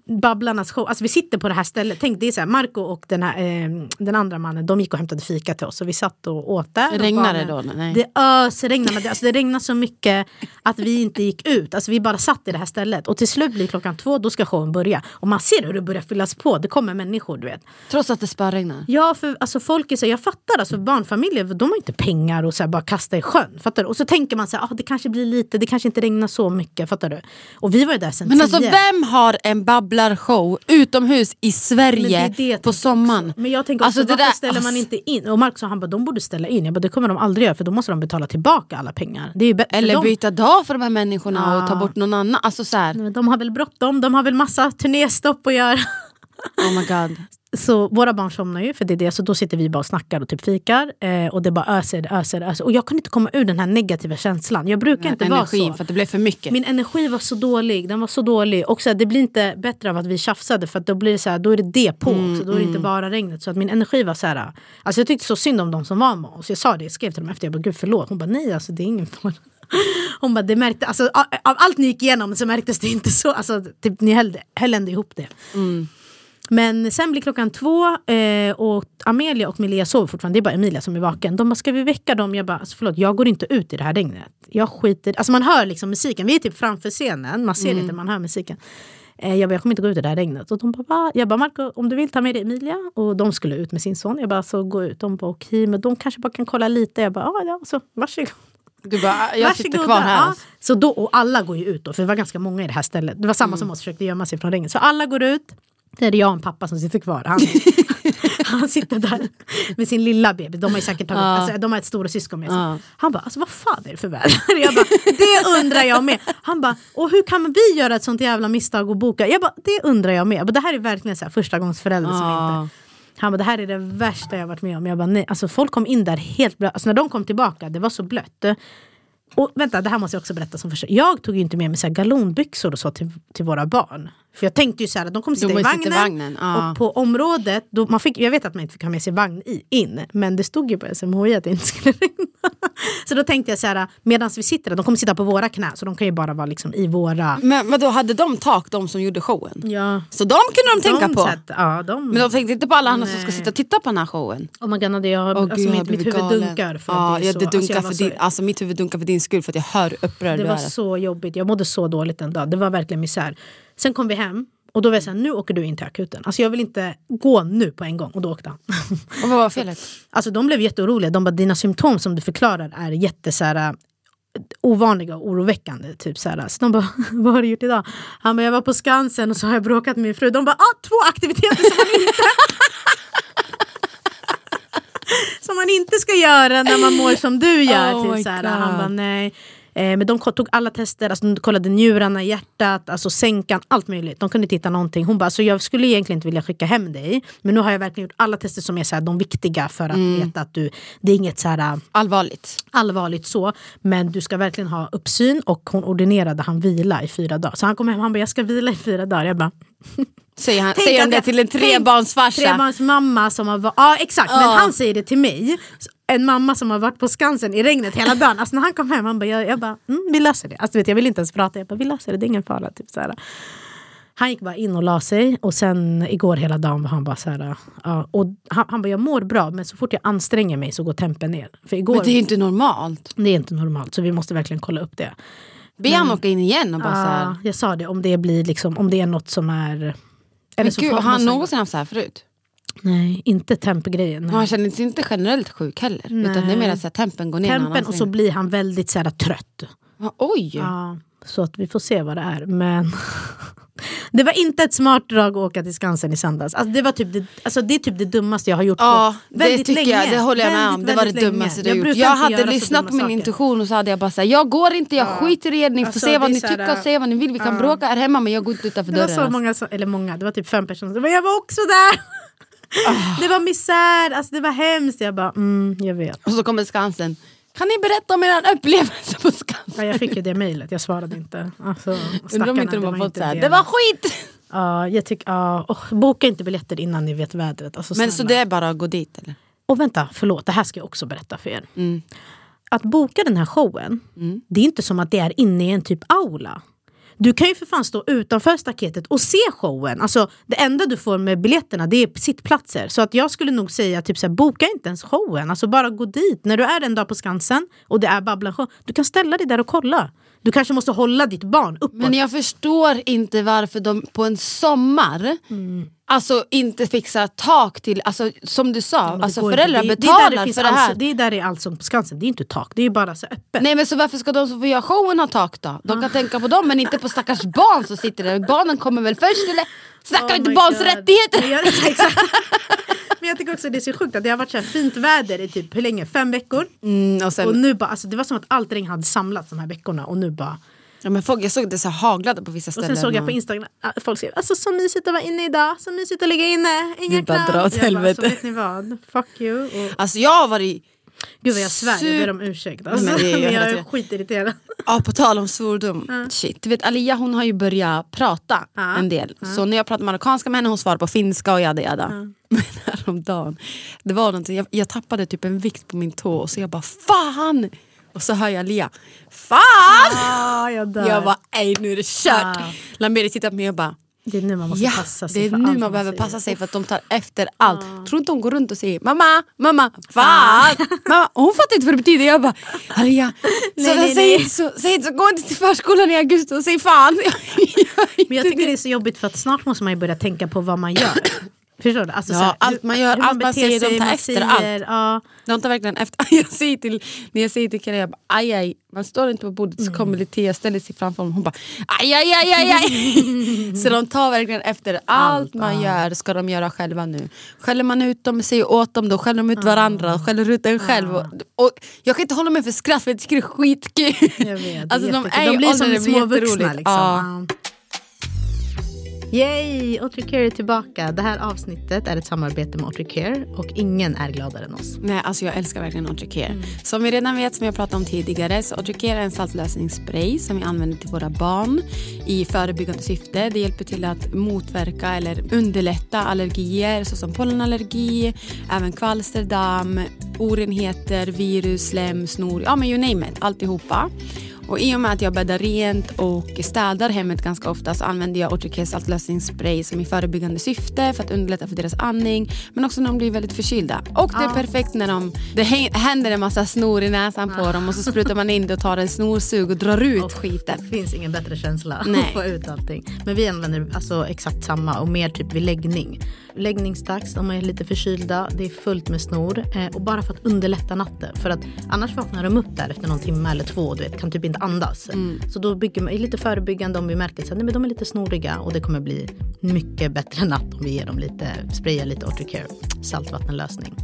Speaker 1: Babblarnas show, alltså vi sitter på det här stället. Tänk det är så här, Marco och den, här, eh, den andra mannen, de gick och hämtade fika till oss och vi satt och åt där.
Speaker 2: Regnade det då? Nej.
Speaker 1: Det ösregnade, men det, alltså det regnade så mycket att vi inte gick ut. Alltså vi bara satt i det här stället och till slut blir klockan två, då ska showen börja. Och man ser hur det börjar fyllas på, det kommer människor du vet.
Speaker 2: Trots att det spöregnar.
Speaker 1: Ja, för alltså, folk är så, jag fattar, alltså, barnfamiljer de har inte pengar och så här, bara kasta i sjön. Fattar du? Och så tänker man så här, ah, det kanske blir lite, det kanske inte regnar så mycket. Fattar du? Och vi var ju där sen
Speaker 2: Men alltså
Speaker 1: tio.
Speaker 2: vem har en babblarshow utomhus i
Speaker 1: det
Speaker 2: Sverige
Speaker 1: det jag
Speaker 2: på sommaren?
Speaker 1: också. Men jag tänker också,
Speaker 2: Alltså, det
Speaker 1: varför
Speaker 2: där-
Speaker 1: ställer man
Speaker 2: alltså-
Speaker 1: inte in? Och Mark sa han bara, de borde ställa in. Jag bara, det kommer de aldrig göra för då måste de betala tillbaka alla pengar. Det är
Speaker 2: Eller
Speaker 1: dem.
Speaker 2: byta dag för de här människorna och ta
Speaker 1: Ja.
Speaker 2: bort någon annan. Alltså så här,
Speaker 1: De har väl bråttom, de har väl massa turnéstopp att göra.
Speaker 2: oh my god.
Speaker 1: Så våra barn somnar ju för det är det, så då sitter vi bara och snackar och typ fikar. Eh, och det bara öser, öser, öser. Och jag kunde inte komma ur den här negativa känslan. Jag brukar inte vara så.
Speaker 2: för att det blev för mycket.
Speaker 1: Min energi var så dålig, den var så dålig. Och så här, det blir inte bättre av att vi tjafsade för att då blir det så här, då är det det på
Speaker 2: Mm,
Speaker 1: också. Då är det inte bara regnet. Så att min energi var så här, alltså jag tyckte så synd om de som var med oss. Jag sa det, jag skrev till dem efter, jag bara gud förlåt. Hon bara nej alltså det är ingen fara. Hon bara det märkte, alltså av allt ni gick igenom så märktes det inte så. Alltså typ, ni höll, höll ändå ihop det.
Speaker 2: Mm.
Speaker 1: Men sen blir klockan två eh, och Amelia och Melia sover fortfarande. Det är bara Emilia som är vaken. De bara, ska vi väcka dem? Jag bara, alltså, förlåt, jag går inte ut i det här regnet. Jag skiter Alltså man hör liksom musiken. Vi är typ framför scenen. Man ser
Speaker 2: Mm.
Speaker 1: inte, man hör musiken. Eh, jag bara, jag kommer inte gå ut i det här regnet. Och de bara, va? Jag bara, Marco, om du vill ta med dig Emilia. Och de skulle ut med sin son. Jag bara, så gå ut. De bara, okej, men de kanske bara kan kolla lite. Jag bara, ja, ja, så varsågod.
Speaker 2: Du bara, jag sitter
Speaker 1: Varsågoda.
Speaker 2: kvar här.
Speaker 1: Ja.
Speaker 2: Alltså.
Speaker 1: Så då, och alla går ju ut då, för det var ganska många i det här stället. Det var samma som oss, försökte gömma sig från regnet. Så alla går ut. Det är jag och en pappa som sitter kvar. Han, han sitter där med sin lilla bebis. De har ju säkert tagit,
Speaker 2: Ja.
Speaker 1: alltså, de har ett stora syskon med sig.
Speaker 2: Ja.
Speaker 1: Han bara, alltså vad fan är det för väder? Jag bara, det undrar jag med. Han bara, och hur kan vi göra ett sånt jävla misstag och boka? Jag bara, det undrar jag med. Jag bara, det här är verkligen så här, första gångs förälder som
Speaker 2: Ja.
Speaker 1: inte han bara, det här är det värsta jag varit med om. Jag bara, nej. Alltså, folk kom in där helt blöta. Alltså, när de kom tillbaka, det var så blött. Och vänta, det här måste jag också berätta som första. Jag tog ju inte med mig så här galonbyxor och så till, till våra barn. För jag tänkte ju så här, de kommer sitta
Speaker 2: De
Speaker 1: i
Speaker 2: måste sitta
Speaker 1: vagnen.
Speaker 2: i vagnen, ja.
Speaker 1: Och på området, då man fick, jag vet att man inte fick ha med sig vagn i, in. Men det stod ju på SMHI att det inte skulle regna. Så då tänkte jag så här, medan vi sitter där, de kommer sitta på våra knä. Så de kan ju bara vara liksom i våra...
Speaker 2: Men vadå, hade de tak de som gjorde showen?
Speaker 1: Ja.
Speaker 2: Så de kunde de tänka på?
Speaker 1: Satt, ja, de,
Speaker 2: Men de tänkte inte på alla andra som ska sitta och titta på den här showen?
Speaker 1: Oh my God, jag
Speaker 2: Åh,
Speaker 1: alltså,
Speaker 2: gud,
Speaker 1: mitt, huvud
Speaker 2: galen.
Speaker 1: dunkar. För det är så,
Speaker 2: det
Speaker 1: alltså,
Speaker 2: dunkar
Speaker 1: jag
Speaker 2: för
Speaker 1: var så-
Speaker 2: din, alltså, mitt huvud dunkar för din skull för att jag hör hur upprörd
Speaker 1: Det
Speaker 2: du
Speaker 1: var
Speaker 2: är.
Speaker 1: så jobbigt, jag mådde så dåligt en dag. Det var verkligen misär. Sen kom vi hem och då var jag såhär, nu åker du in till akuten. Alltså jag vill inte gå nu på en gång. Och då åkte han.
Speaker 2: Och vad var felet?
Speaker 1: alltså de blev jätteoroliga. De bara, dina symptom som du förklarar är jätte så här, äh, ovanliga och oroväckande. Typ så, här. så de bara, vad har du gjort idag? Han bara, jag var på Skansen och så har jag bråkat med min fru. De bara, ah, två aktiviteter som man inte som man inte ska göra när man mår som du gör.
Speaker 2: Oh
Speaker 1: typ, så här. Han bara, nej. Eh, men de tog alla tester, alltså, de kollade njurarna, hjärtat, alltså sänkan, allt möjligt. De kunde inte hitta någonting. Hon bara, alltså, jag skulle egentligen inte vilja skicka hem dig. Men nu har jag verkligen gjort alla tester som är så här, de viktiga för att
Speaker 2: Mm.
Speaker 1: veta att du, det är inget så här, äh,
Speaker 2: Allvarligt.
Speaker 1: allvarligt så. Men du ska verkligen ha uppsyn och hon ordinerade han vila i fyra dagar. Så han kom hem och han bara, jag ska vila i fyra dagar. Jag bara,
Speaker 2: Säger, han,
Speaker 1: Tänk
Speaker 2: säger han det
Speaker 1: jag-
Speaker 2: till en trebarnsfarsa?
Speaker 1: Trebarnsmamma som har ja exakt, men
Speaker 2: Ja.
Speaker 1: han säger det till mig. En mamma som har varit på Skansen i regnet hela dagen. Alltså när han kom hem, han bara, jag, jag bara, mm, vi löser det. Alltså, vet, jag vill inte ens prata, jag bara, vi löser det, det är ingen fara. Typ, så här. Han gick bara in och la sig och sen igår hela dagen var han bara så här, ja, och han, han bara, jag mår bra men så fort jag anstränger mig så går tempen ner. För igår,
Speaker 2: Men det är inte normalt.
Speaker 1: det är inte normalt så vi måste verkligen kolla upp det.
Speaker 2: Be han åka in igen och bara så
Speaker 1: Ja,
Speaker 2: här.
Speaker 1: jag sa det, om det, blir liksom, om det är något som är...
Speaker 2: Men
Speaker 1: så
Speaker 2: gud, har han någonsin haft så här förut?
Speaker 1: Nej, inte tempgrejen.
Speaker 2: Han känner sig inte generellt sjuk heller. Utan det är mer att tempen går ner.
Speaker 1: Tempen och så blir han väldigt så här, trött.
Speaker 2: Ja, Oj!
Speaker 1: Ja, så att vi får se vad det är. Men Det var inte ett smart drag att åka till Skansen i söndags. Alltså det, var typ det, alltså det är typ det dummaste jag har gjort
Speaker 2: Ja,
Speaker 1: på
Speaker 2: det
Speaker 1: väldigt
Speaker 2: tycker
Speaker 1: länge.
Speaker 2: jag. Det håller jag med om.
Speaker 1: Väldigt,
Speaker 2: Det var det dummaste
Speaker 1: länge.
Speaker 2: du har gjort. Jag hade lyssnat på min
Speaker 1: saker.
Speaker 2: intuition och så hade jag bara sagt jag går inte, jag skiter i er, ni får
Speaker 1: Alltså,
Speaker 2: se vad
Speaker 1: det
Speaker 2: ni
Speaker 1: så här,
Speaker 2: tycker, säg vad ni vill, vi kan
Speaker 1: ja.
Speaker 2: bråka här hemma men jag går inte utanför
Speaker 1: Det var
Speaker 2: dörren.
Speaker 1: så
Speaker 2: alltså.
Speaker 1: många, som, eller många, det var typ fem personer. Men jag var också där!
Speaker 2: Ah.
Speaker 1: Det var misär, alltså det var hemskt. Jag bara, mm, jag vet.
Speaker 2: Och så kommer Skansen. Kan ni berätta om er upplevelse på Skansen?
Speaker 1: Ja, jag fick ju det mejlet, jag svarade inte. Alltså,
Speaker 2: Undrar om inte de har fått såhär,
Speaker 1: det.
Speaker 2: var skit!
Speaker 1: Ja, jag tycker, ja, åh, boka inte biljetter innan ni vet vädret. Alltså,
Speaker 2: Men så det är bara att gå dit eller?
Speaker 1: Och vänta, förlåt, det här ska jag också berätta för er.
Speaker 2: Mm.
Speaker 1: Att boka den här showen, det är inte som att det är inne i en typ aula. Du kan ju för fan stå utanför staketet och se showen. Alltså, det enda du får med biljetterna det är sittplatser. Så att jag skulle nog säga typ så här, boka inte ens showen. Alltså bara gå dit. När du är en dag på Skansen och det är Babblan-show, du kan ställa dig där och kolla. Du kanske måste hålla ditt barn uppåt.
Speaker 2: Men jag förstår inte varför de på en sommar
Speaker 1: Mm.
Speaker 2: Alltså inte fixar tak till, alltså, som du sa, alltså föräldrar.
Speaker 1: Det-
Speaker 2: betalar
Speaker 1: det det
Speaker 2: för det här.
Speaker 1: Allsång- det är där det är allsång på Skansen, det är inte tak, det är bara så öppet.
Speaker 2: Nej men så varför ska de som får göra showen ha tak då? De kan tänka på dem men inte på stackars barn som sitter där. Barnen kommer väl först eller? Snackar vi
Speaker 1: Oh
Speaker 2: inte barns
Speaker 1: God.
Speaker 2: rättigheter?
Speaker 1: Jag. Men jag tycker också det är så sjukt att det har varit så fint väder i typ hur länge? Fem veckor?
Speaker 2: Mm, och sen,
Speaker 1: Och nu bara, alltså det var som att allt regn hade samlats de här veckorna och nu bara
Speaker 2: ja, men folk, jag såg det så haglade på vissa
Speaker 1: Och
Speaker 2: ställen.
Speaker 1: sen såg jag på Instagram att folk skrev alltså så mysigt att vara inne idag, så mysigt att ligga inne, inga
Speaker 2: bara,
Speaker 1: krav.
Speaker 2: dra åt
Speaker 1: Jag bara,
Speaker 2: helvete.
Speaker 1: Så vet ni vad, fuck you. Och,
Speaker 2: Alltså jag har varit,
Speaker 1: gud vad jag svär, jag ber om ursäkt. Alltså,
Speaker 2: Men det är ju
Speaker 1: men jag
Speaker 2: hela
Speaker 1: är skitirriterad.
Speaker 2: ja, på tal om svordom, shit. Du vet Alia hon har ju börjat prata
Speaker 1: Ja.
Speaker 2: en del. Så när jag pratar marockanska med henne hon svarar på finska och jada jada. Men häromdagen, det var någonting, jag, jag tappade typ en vikt på min tå och så jag bara fan! Och så hör jag Alia, fan!
Speaker 1: Ah, jag dör.
Speaker 2: Jag bara, ej nu är det kört.
Speaker 1: Ah.
Speaker 2: Lameri tittar på mig och bara,
Speaker 1: det är nu man måste
Speaker 2: ja
Speaker 1: passa sig
Speaker 2: det är
Speaker 1: för
Speaker 2: nu
Speaker 1: allt
Speaker 2: man behöver
Speaker 1: säger.
Speaker 2: passa sig för att de tar efter allt. Tror inte hon går runt och säger mamma, mamma, fan, mamma. Och hon fattar inte vad det betyder. Jag bara, Alia, så,
Speaker 1: Nej, nej,
Speaker 2: säg,
Speaker 1: nej.
Speaker 2: Så, säg så, gå inte till förskolan i augusti och säg fan.
Speaker 1: Men jag tycker det är så jobbigt för att snart måste man ju börja tänka på vad man gör. Förstår du? Alltså,
Speaker 2: Ja,
Speaker 1: här,
Speaker 2: allt man gör, allt man säger, de tar efter
Speaker 1: säger, Ja,
Speaker 2: De tar verkligen efter. Jag säger till, när jag säger till Karin, jag bara, aj aj, man står inte på bordet så kommer Litea ställer sig framför honom hon bara aj aj aj aj, aj. Så de tar verkligen efter allt man gör ska de göra själva nu. Skäller man ut dem, säger åt dem, då skäller de ut varandra, skäller ut en själv. Och, och jag kan inte hålla mig för skratt för jag tycker det är skitkul.
Speaker 1: jag vet.
Speaker 2: Alltså, de är
Speaker 1: de blir som
Speaker 2: det blir
Speaker 1: små vuxna.
Speaker 2: jätteroligt.
Speaker 1: Liksom.
Speaker 2: Ja.
Speaker 1: Yay! Otricare är tillbaka. Det här avsnittet är ett samarbete med Otricare och ingen är gladare än oss.
Speaker 2: Nej, alltså jag älskar verkligen Otricare. Som vi redan vet, som jag pratade om tidigare, så Otricare är en saltlösningsspray som vi använder till våra barn i förebyggande syfte. Det hjälper till att motverka eller underlätta allergier såsom pollenallergi, även kvalster, damm, orenheter, virus, slem, snor, ja men you name it, alltihopa. Och I och med att jag bäddar rent och städar hemmet ganska ofta så använder jag saltlösningsspray som i förebyggande syfte för att underlätta för deras andning men också när de blir väldigt förkylda. Och det är perfekt när de, det hä- händer en massa snor i näsan på dem och så sprutar man in det och tar en snorsug och drar ut skiten.
Speaker 1: Det finns ingen bättre känsla
Speaker 2: Nej.
Speaker 1: att få ut allting. Men vi använder alltså exakt samma och mer typ vid läggning. Läggningsdags, om man är lite förkylda, det är fullt med snor. Eh, och bara för att underlätta natten. För att annars vaknar de upp där efter någon timme eller två och du vet, kan typ inte andas. Så då bygger man, lite förebyggande om vi märker att de är lite snoriga och det kommer bli mycket bättre natt om vi ger dem lite, sprayar lite Otricare saltvattenlösning.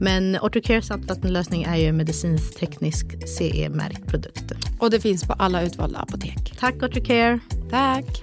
Speaker 1: Men Otricare saltvattenlösning är ju en medicinsk-teknisk CE-märkt produkt.
Speaker 2: Och det finns på alla utvalda apotek.
Speaker 1: Tack Otricare!
Speaker 2: Tack!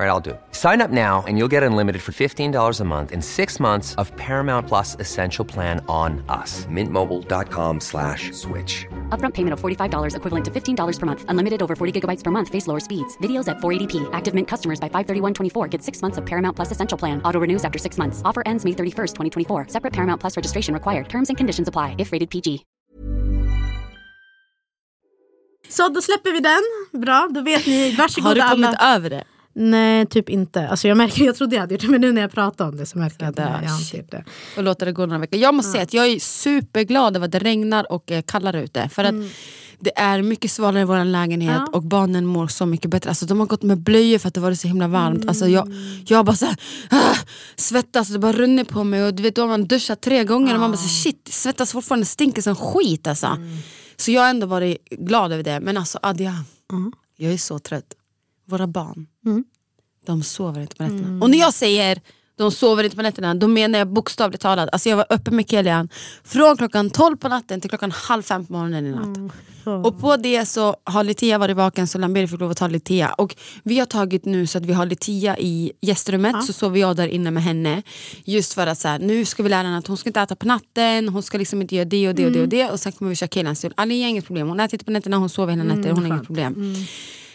Speaker 3: All right, I'll do. it. Sign up now and you'll get unlimited for $15 a month in six months of Paramount Plus Essential Plan on us. Mintmobile.com slash switch.
Speaker 4: Upfront payment of $45 equivalent to $15 per month. Unlimited over 40 gigabytes per month. Face lower speeds. Videos at 480p. Active Mint customers by 531.24 get six months of Paramount Plus Essential Plan. Auto renews after six months. Offer ends May 31st, 2024. Separate Paramount Plus registration required. Terms and conditions apply if rated PG.
Speaker 1: Så då släpper vi den. Bra, då vet ni. Varsågoda
Speaker 2: Har du kommit
Speaker 1: alla.
Speaker 2: över det?
Speaker 1: Nej, typ inte. Alltså jag, märker, jag trodde jag hade gjort det men nu när jag pratar om det så märker jag att
Speaker 2: Ja,
Speaker 1: jag inte gjort det.
Speaker 2: och låta det gå några veckor. Jag måste säga att jag är superglad över att det regnar och är kallare ute. För att det är mycket svalare i vår lägenhet
Speaker 1: Mm. Ja.
Speaker 2: och barnen mår så mycket bättre. Alltså, de har gått med blöjor för att det varit så himla varmt. Alltså, jag, jag bara så här, ah, svettas, det bara rinner på mig. Och du vet, då har man duschat tre gånger och man bara så, shit, svettas fortfarande, stinker som skit. Alltså.
Speaker 1: Mm.
Speaker 2: Så jag har ändå varit glad över det. Men alltså Adja, jag är så trött. Våra barn, de sover inte på nätterna. Och när jag säger de sover inte på nätterna, då menar jag bokstavligt talat. Alltså jag var uppe med Kelian från klockan 12 på natten till klockan halv fem på morgonen i natt. Och på det så har Litia varit vaken så Lamberi fick lov att ta Litia. Och vi har tagit nu så att vi har Litia i gästrummet så sover jag där inne med henne. Just för att så här, nu ska vi lära henne att hon ska inte äta på natten, hon ska liksom inte göra det och det och det och det. Och sen kommer vi köra Kelians stil. Alia inget problem, hon äter inte på nätterna, hon sover hela nätter, hon har inget problem.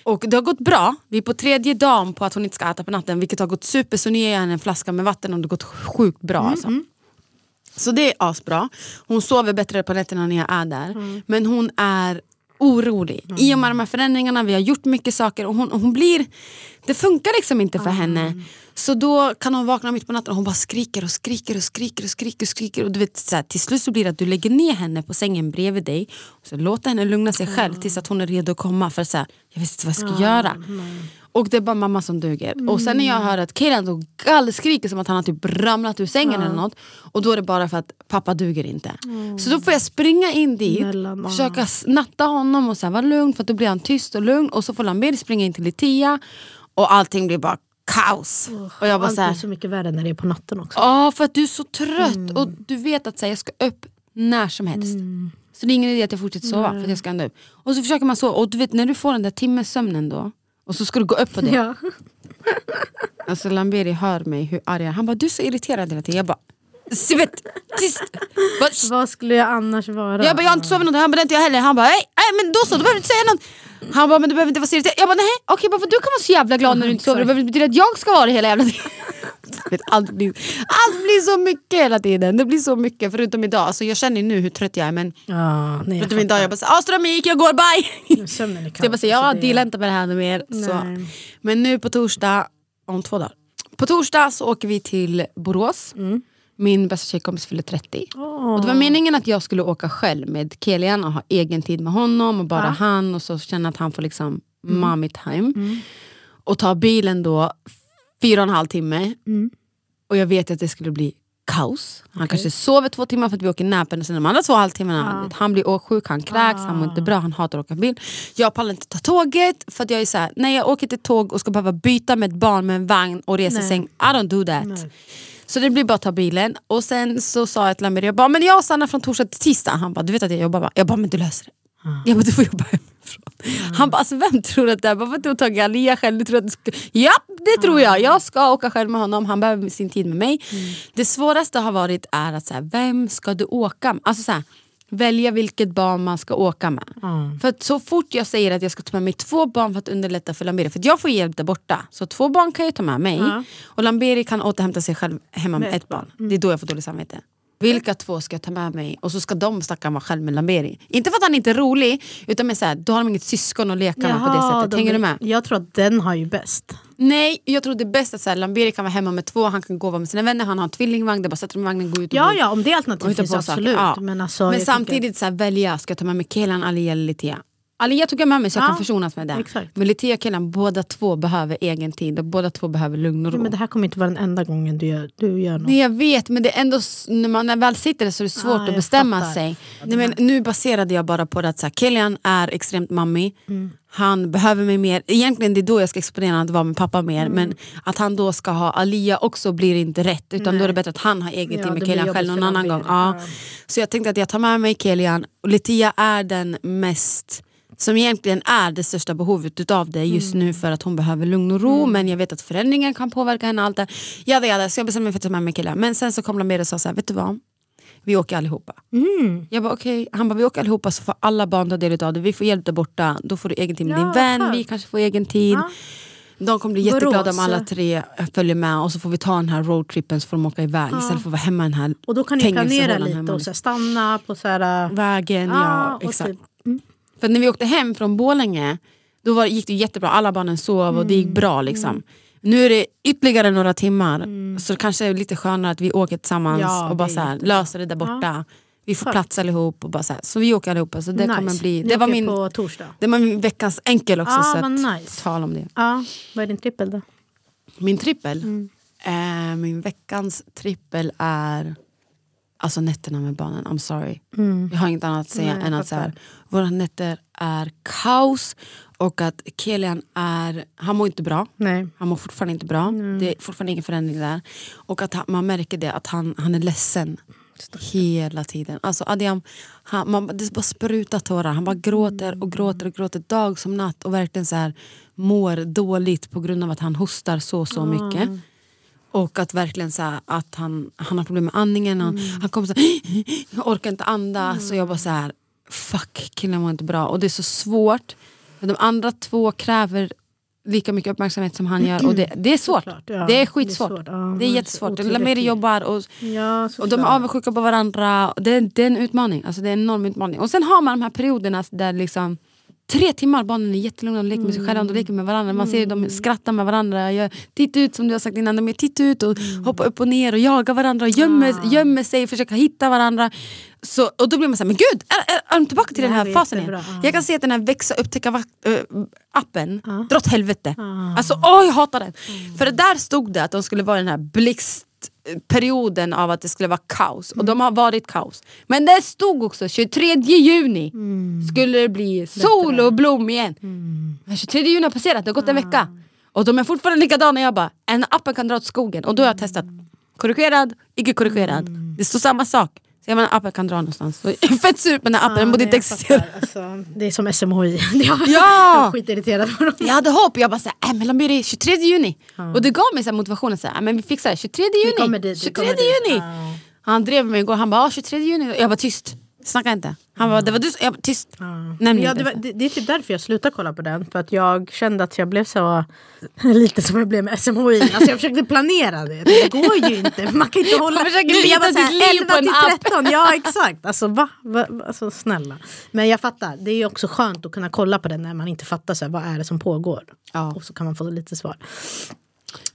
Speaker 2: Och det har gått bra. Vi är på tredje dagen på att hon inte ska äta på natten vilket har gått super. Så nu ger jag henne en flaska med vatten och det har gått sjukt bra. Alltså. Så det är asbra. Hon sover bättre på nätterna när jag är där. Men hon är orolig. I och med de här förändringarna, vi har gjort mycket saker och hon, och hon blir... Det funkar liksom inte för henne. Så då kan hon vakna mitt på natten och hon bara skriker och skriker och skriker och skriker. Och skriker. Och du vet, så här, till slut så blir det att du lägger ner henne på sängen bredvid dig. Och så låter henne lugna sig själv tills att hon är redo att komma. För så här, jag vet inte vad jag ska göra. Och det är bara mamma som duger. Och sen när jag hör att då gallskriker som att han har typ ramlat ur sängen eller något. Och då är det bara för att pappa duger inte. Så då får jag springa in dit,
Speaker 1: Snälla,
Speaker 2: försöka natta honom och säga var lugn för då blir han tyst och lugn. Och så får Lamberi springa in till Litia och allting blir bara kaos. och jag bara
Speaker 1: Allt
Speaker 2: så här,
Speaker 1: är så mycket värre när det är på natten också.
Speaker 2: Ja, för att du är så trött och du vet att så här, jag ska upp när som helst. Så det är ingen idé att jag fortsätter sova för att jag ska ändå upp. Och så försöker man sova och du vet när du får den där timmesömnen då och så ska du gå upp på det.
Speaker 1: Ja.
Speaker 2: Alltså Lamberi hör mig hur arg jag är. Han bara du är så irriterad hela tiden. Jag bara Sivert, tyst! Bara.
Speaker 1: Vad skulle jag annars vara?
Speaker 2: Jag bara jag har inte sovit något, han bara inte jag heller. Han bara nej, nej men då så, då behöver du inte säga något. Han bara men du behöver inte vara så irriterad. Jag bara nej, okej bara för du kan vara så jävla glad när du inte sover. Det behöver inte betyda att jag ska vara det hela jävla tiden. Vet, Allt blir, allt blir så mycket hela tiden. Det blir så mycket förutom idag. Alltså, jag känner ju nu hur trött jag är men
Speaker 1: Ja, nej, jag
Speaker 2: förutom idag jag bara såhär, ah, strömmen gick, jag går, bye!
Speaker 1: Sömnen är
Speaker 2: Så jag bara säger,
Speaker 1: kaos,
Speaker 2: ja
Speaker 1: alltså, det-
Speaker 2: deala inte med det här nu mer. Så. Men nu på torsdag, om två dagar. På torsdag så åker vi till Borås.
Speaker 1: Mm.
Speaker 2: Min bästa tjejkompis fyller 30. Och det var meningen att jag skulle åka själv med Kelian och ha egen tid med honom och bara han och så känna att han får liksom
Speaker 1: Mm.
Speaker 2: mommy time. Och ta bilen då fyra och en halv timme.
Speaker 1: Mm.
Speaker 2: Och jag vet att det skulle bli kaos. Han kanske sover två timmar för att vi åker näpen och sen de andra två halvtimmarna, han blir åksjuk, han kräks, han mår inte bra, han hatar att åka bil. Jag pallar inte ta tåget för att jag är såhär, när jag åker till tåg och ska behöva byta med ett barn med en vagn och resa säng, I don't do that. Så det blir bara att ta bilen. Och sen så sa jag till Lamir, jag bara, men jag stannar från torsdag till tisdag. Han bara, du vet att jag jobbar va? Jag bara, men du löser det. Jag bara, du får jobba hemifrån. Han bara, alltså, vem tror att det är? Bara för att du har tagit Alia själv? Du tror att du ska... Ja, det tror jag. Jag ska åka själv med honom, han behöver sin tid med mig. Det svåraste har varit är att, så här, vem ska du åka med? Alltså, så här, välja vilket barn man ska åka med. För att så fort jag säger att jag ska ta med mig två barn för att underlätta för Lamberi, för jag får hjälp där borta. Så två barn kan jag ta med mig och Lamberi kan återhämta sig själv hemma med, ett barn. Det är då jag får dåligt samvete. Vilka två ska jag ta med mig? Och så ska de stackarn vara själv med Lamberi. Inte för att han inte är rolig, utan med så här, då har de inget syskon att leka med på det
Speaker 1: Jaha,
Speaker 2: sättet. Hänger du med?
Speaker 1: Jag tror att den har ju bäst.
Speaker 2: Nej, jag tror det är bäst att så här, Lamberi kan vara hemma med två, han kan gå och vara med sina vänner, han har en tvillingvagn, det är bara sätter dem i vagnen, gå ut och
Speaker 1: Ja,
Speaker 2: gå.
Speaker 1: ja, om det
Speaker 2: och
Speaker 1: alternativet finns absolut.
Speaker 2: Ja.
Speaker 1: Men, alltså,
Speaker 2: Men
Speaker 1: jag
Speaker 2: samtidigt så här, välja, ska jag ta med mig Kelan, Alia eller Litia? Alia tog jag med mig så jag
Speaker 1: Ja,
Speaker 2: kan försonas med det.
Speaker 1: exakt.
Speaker 2: Men Litia och Kelan, båda två behöver egen tid och båda två behöver lugn och ro.
Speaker 1: men det här kommer inte vara den enda gången du gör, du gör något.
Speaker 2: Nej jag vet men det är ändå, s- när man väl sitter där så är det svårt
Speaker 1: Ja,
Speaker 2: att
Speaker 1: jag
Speaker 2: bestämma
Speaker 1: fattar.
Speaker 2: sig. Nej, men nu baserade jag bara på det att så här, Kilian är extremt mammi,
Speaker 1: Mm.
Speaker 2: Han behöver mig mer. Egentligen det är då jag ska exponera att vara med pappa mer
Speaker 1: Mm.
Speaker 2: men att han då ska ha Alia också blir inte rätt utan då är det bättre att han har egen
Speaker 1: Ja,
Speaker 2: tid med Kilian själv någon annan gång. Ja. Så jag tänkte att jag tar med mig Kilian och Litia är den mest som egentligen är det största behovet utav det just nu för att hon behöver lugn och ro men jag vet att förändringen kan påverka henne. Allt det. Jada, jada, så jag bestämde mig för att ta med mig killen. Men sen så kom de med och sa så här, vet du vad? Vi åker allihopa. Jag bara okej, han bara vi åker allihopa så får alla barn ta del av det. Vi får hjälp där borta, då får du egen tid med
Speaker 1: Ja,
Speaker 2: din vän,
Speaker 1: skönt.
Speaker 2: vi kanske får egen tid.
Speaker 1: Ja.
Speaker 2: De kommer bli
Speaker 1: Borås.
Speaker 2: jätteglada om alla tre följer med och så får vi ta den här roadtrippen så får de åka iväg istället för att vara hemma i den här
Speaker 1: Och då kan ni planera lite och så stanna på så här...
Speaker 2: Vägen,
Speaker 1: Ja,
Speaker 2: ja, exakt.
Speaker 1: typ-
Speaker 2: För när vi åkte hem från Borlänge då var, gick det jättebra, alla barnen sov och det gick bra. Liksom. Nu är det ytterligare några timmar så det kanske är lite skönare att vi åker tillsammans
Speaker 1: Ja,
Speaker 2: och bara så här, löser det där borta. Vi får
Speaker 1: Skönt.
Speaker 2: plats allihop. Och bara så, här. så vi åker allihopa. Så det
Speaker 1: nice.
Speaker 2: kommer bli, det var min, det var min veckans enkel också.
Speaker 1: Ah,
Speaker 2: så att,
Speaker 1: nice.
Speaker 2: tal om det.
Speaker 1: Ja, vad är din trippel då?
Speaker 2: Min trippel?
Speaker 1: Mm.
Speaker 2: Eh, min veckans trippel är alltså nätterna med barnen. I'm sorry. Jag har inget annat att säga
Speaker 1: Mm. Nej,
Speaker 2: än att så här, våra nätter är kaos och att Kelian är, han mår inte bra.
Speaker 1: Nej.
Speaker 2: Han mår fortfarande inte bra. Det är fortfarande ingen förändring där. Och att han, man märker det att han, han är ledsen. Hela tiden. Alltså Adiam, han, man, det bara sprutar tårar. Han bara gråter och gråter och gråter dag som natt och verkligen så här mår dåligt på grund av att han hostar så så mycket. Och att verkligen så här, att han, han har problem med andningen. Han, han kommer så här, orkar inte andas. Och jag bara så här, fuck killen mår inte bra. Och det är så svårt. De andra två kräver lika mycket uppmärksamhet som han gör. Och det, det är svårt.
Speaker 1: Såklart, ja.
Speaker 2: Det är skitsvårt.
Speaker 1: Det är svårt, ja, det är
Speaker 2: jättesvårt. Lameri jobbar och,
Speaker 1: Ja,
Speaker 2: och de är avundsjuka på varandra. Det är, det är en utmaning. Alltså det är en enorm utmaning. Och sen har man de här perioderna där liksom Tre timmar, barnen är jättelugna, de leker med sig själva, de leker med varandra. Man ser dem skratta med varandra, gör, titta ut som du har sagt innan, de är titta ut och hoppar upp och ner och jagar varandra och gömmer, gömmer sig, försöker hitta varandra. Så, och då blir man såhär, men gud, är, är, är de tillbaka till den
Speaker 1: här
Speaker 2: här
Speaker 1: är
Speaker 2: fasen igen?
Speaker 1: ja.
Speaker 2: Jag kan se att den här växa, upptäcka äh, appen dra åt helvete. Alltså åh jag hatar den. För där stod det att de skulle vara den här blixtperioden av att det skulle vara kaos. Och de har varit kaos. Men det stod också 23 juni skulle det bli sol och blom igen. Men 23 juni har passerat, det har gått en vecka. Och de är fortfarande likadana. Jag bara, en appen kan dra åt skogen. Och då har jag testat. Korrigerad, icke korrigerad. Det står samma sak. Så jag menar, appen kan dra någonstans. Så jag är fett sur på den här appen, den borde inte
Speaker 1: jag
Speaker 2: existera.
Speaker 1: Alltså, det är som SMHI. Jag
Speaker 2: Ja!
Speaker 1: är skitirriterad på dem.
Speaker 2: Jag hade hopp, jag bara såhär, äh, men Lamiri 23 juni. Och det gav mig så här motivationen, så här, äh, men vi fixar det, 23 juni.
Speaker 1: kommer dit, vi
Speaker 2: 23
Speaker 1: kommer dit.
Speaker 2: juni.
Speaker 1: Ja.
Speaker 2: Han drev mig igår, han bara ah, 23 juni. Jag var tyst, snacka inte. Han bara, det var du som- jag tyst. Nämn
Speaker 1: Ja,
Speaker 2: inte.
Speaker 1: det, var, det, det är typ därför jag slutade kolla på den. För att jag kände att jag blev så... Lite som jag blev med SMHI. Alltså jag försökte planera det. Det går ju inte. Man kan inte hålla...
Speaker 2: Man försöker
Speaker 1: jag var här,
Speaker 2: sitt liv på en
Speaker 1: 11
Speaker 2: app.
Speaker 1: till 13. Ja exakt. Alltså va? va? Alltså snälla. Men jag fattar. Det är ju också skönt att kunna kolla på den när man inte fattar så här, vad är det som pågår.
Speaker 2: Ja.
Speaker 1: Och så kan man få lite svar.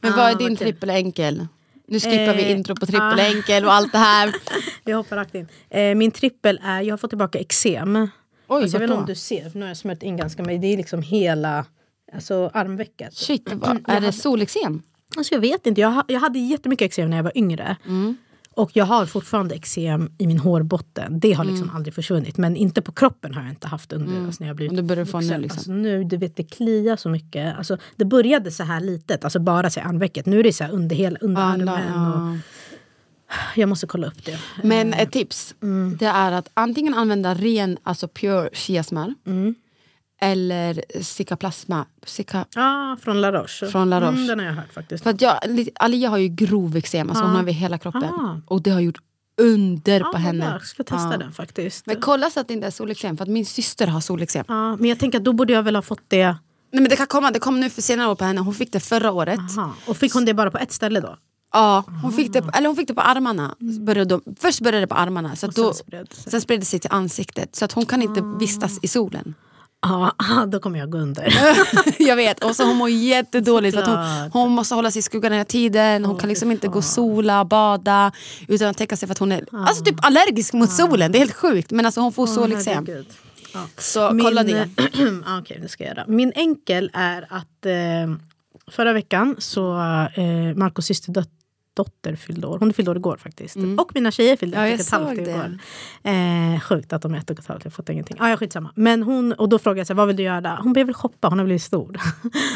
Speaker 2: Men
Speaker 1: Ah,
Speaker 2: vad är
Speaker 1: vad
Speaker 2: din
Speaker 1: kul.
Speaker 2: trippel enkel? Nu skippar vi
Speaker 1: Eh,
Speaker 2: intro på trippel
Speaker 1: ah.
Speaker 2: och allt det här.
Speaker 1: Jag hoppar rakt in. Eh, min trippel är, jag har fått tillbaka eksem. Oj, alltså, jag vet inte om du ser, för nu har jag smört in ganska mycket. Det är liksom hela alltså, armvecket.
Speaker 2: Shit, vad,
Speaker 1: Jag
Speaker 2: är det solexem?
Speaker 1: Alltså jag vet inte, jag, jag hade jättemycket eksem när jag var yngre.
Speaker 2: Mm.
Speaker 1: Och jag har fortfarande eksem i min hårbotten. Det har liksom
Speaker 2: Mm.
Speaker 1: aldrig försvunnit. Men inte på kroppen har jag inte haft under. Alltså när jag blivit
Speaker 2: du börjar få nu, liksom.
Speaker 1: Alltså nu, du vet det kliar så mycket. Alltså, det började så här litet, alltså bara så armvecket. Nu är det så här under, hela, under
Speaker 2: Alla, ja.
Speaker 1: jag måste kolla upp det.
Speaker 2: Men ett tips
Speaker 1: Mm.
Speaker 2: det är att antingen använda ren, alltså pure chiasmör.
Speaker 1: Mm.
Speaker 2: Eller Cica-plasma. Cica,
Speaker 1: Ja, från La Roche.
Speaker 2: Från La Roche.
Speaker 1: Mm, den har jag hört faktiskt.
Speaker 2: för att jag, Alia har ju grov eksem, alltså hon
Speaker 1: Ah.
Speaker 2: har över hela kroppen.
Speaker 1: Ah.
Speaker 2: Och det har gjort under på
Speaker 1: Ja,
Speaker 2: henne.
Speaker 1: Jag ska testa den faktiskt.
Speaker 2: Men kolla så att det inte är solexem, för att min syster har solexem.
Speaker 1: ja, men jag tänker att då borde jag väl ha fått det.
Speaker 2: Nej, men det kan komma, det kom nu för senare år på henne. Hon fick det förra året.
Speaker 1: Aha. Och fick hon det bara på ett ställe då?
Speaker 2: Ja, hon fick, det, på- eller hon fick det på armarna. Började de, först började det på armarna, så
Speaker 1: Mm. Och
Speaker 2: då,
Speaker 1: sen spred det sig.
Speaker 2: sen spred det sig till ansiktet. Så att hon kan inte vistas i solen.
Speaker 1: Ja, då kommer jag gå under.
Speaker 2: jag vet, och så hon mår jättedåligt för hon, hon måste hålla sig i skuggan hela tiden. Hon kan liksom inte gå och sola, bada utan att tänka sig för att hon är alltså typ allergisk mot solen. Det är helt sjukt men alltså hon får solexem.
Speaker 1: Herregud. Ja.
Speaker 2: Så kolla det.
Speaker 1: Ja, Okej, det ska jag göra. Min enkel är att eh, förra veckan så eh, Marcos syster dött, dotter fyllde år. Hon fyllde år igår faktiskt. Och mina tjejer fyllde
Speaker 2: Mm. Ja,
Speaker 1: ett och ett halvt igår. Eh, sjukt att de är ett och ett halvt. Jag har fått ingenting. Ah, ja, skitsamma. Men hon, och då frågade jag så här, vad vill du göra? Hon bara, jag vill shoppa. Hon har blivit stor.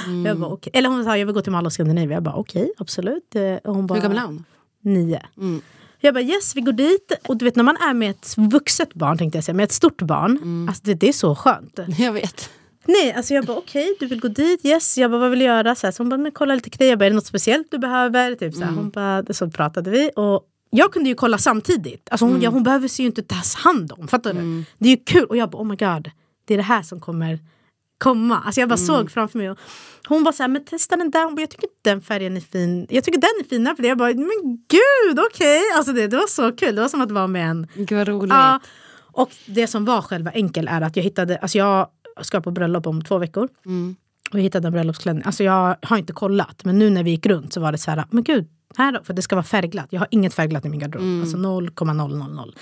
Speaker 2: Mm.
Speaker 1: jag bara, okej. Eller hon sa, jag vill gå till Mall of Scandinavia. Jag bara, okej, absolut. Eh, Och hon bara,
Speaker 2: Hur gammal är hon?
Speaker 1: Nio.
Speaker 2: Mm.
Speaker 1: Jag bara yes vi går dit och du vet när man är med ett vuxet barn tänkte jag säga, med ett stort barn. Alltså det, det är så skönt.
Speaker 2: Jag vet.
Speaker 1: Nej, alltså jag bara okej, du vill gå dit, yes. Jag bara vad vill du göra? Så, här, så hon bara, men kolla lite grejer. Jag bara, är det något speciellt du behöver? Typ, så, här. Hon bara, så pratade vi. Och jag kunde ju kolla samtidigt. Alltså, hon, ja, hon behöver sig ju inte tas hand om. Fattar du? Det är ju kul. Och jag bara, oh my god. Det är det här som kommer komma. Alltså jag bara såg framför mig. Och hon var så här, men testa den där. Hon bara, jag tycker den färgen är fin. Jag tycker den är finare för det. Jag bara, men gud okej. Alltså det, det var så kul. Det var som att vara med en
Speaker 2: Gud vad roligt.
Speaker 1: Ja, och det som var själva enkel är att jag hittade, alltså jag ska på bröllop om två veckor. Och jag hittade en bröllopsklänning. Alltså jag har inte kollat, men nu när vi gick runt så var det så här, men gud, här då, för det ska vara färgglatt. Jag har inget färgglatt i min garderob. Alltså 0,000.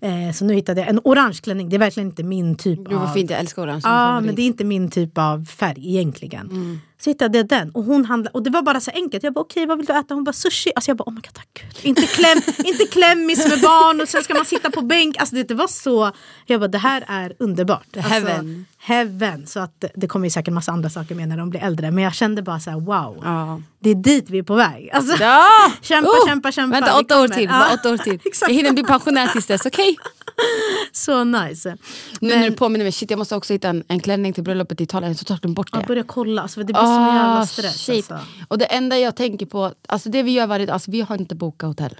Speaker 1: Eh, så nu hittade jag en orange klänning. Det är verkligen inte min typ
Speaker 2: Gud
Speaker 1: av...
Speaker 2: vad fint, jag älskar orange.
Speaker 1: Ja,
Speaker 2: favorit.
Speaker 1: men det är inte min typ av färg egentligen.
Speaker 2: Mm.
Speaker 1: Så hittade jag den och hon handlade, och det var bara så enkelt. Jag bara okej vad vill du äta? Hon bara sushi. Alltså jag bara oh my god tack gud. Inte, kläm, inte klämmis med barn och sen ska man sitta på bänk. Alltså det, det var så, jag bara det här är underbart. Alltså,
Speaker 2: Heaven.
Speaker 1: heaven. Så att det kommer ju säkert massa andra saker med när de blir äldre. Men jag kände bara så här wow.
Speaker 2: Ja.
Speaker 1: Det är dit vi är på väg. Alltså,
Speaker 2: Ja!
Speaker 1: Kämpa,
Speaker 2: Oh!
Speaker 1: kämpa, kämpa.
Speaker 2: Vänta åtta år till.
Speaker 1: Ja.
Speaker 2: Bara åtta år till. Jag hinner bli pensionär tills dess, okej?
Speaker 1: Så nice.
Speaker 2: Nu när du påminner mig, shit jag måste också hitta en, en klänning till bröllopet i Italien, så tar de bort det.
Speaker 1: Jag börjar kolla, alltså, det blir så jävla
Speaker 2: Ah,
Speaker 1: stress.
Speaker 2: shit.
Speaker 1: Alltså.
Speaker 2: Och det enda jag tänker på, alltså det vi gör varje dag, alltså vi har inte bokat hotell.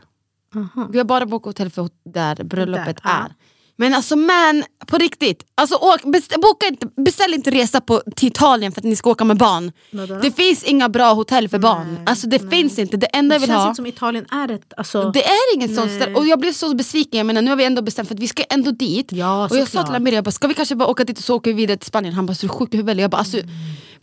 Speaker 2: Vi har bara bokat hotell för där bröllopet
Speaker 1: Där, ja.
Speaker 2: är. Men alltså man, på riktigt, alltså åk, beställ, boka inte, beställ inte resa på, till Italien för att ni ska åka med barn.
Speaker 1: Vadå då?
Speaker 2: Det finns inga bra hotell för barn. Alltså det finns inte, det enda jag
Speaker 1: Det
Speaker 2: vill
Speaker 1: känns
Speaker 2: ha
Speaker 1: inte som Italien är ett... Alltså,
Speaker 2: det är inget sånt
Speaker 1: Nej.
Speaker 2: ställe. Och jag blev så besviken, jag menar nu har vi ändå bestämt för att vi ska ändå dit.
Speaker 1: Ja,
Speaker 2: och jag sa
Speaker 1: såklart.
Speaker 2: till Amir, jag bara, ska vi kanske bara åka dit och så åker vi vidare till Spanien? Han bara, så är du sjuk i huvudet? Jag bara, alltså,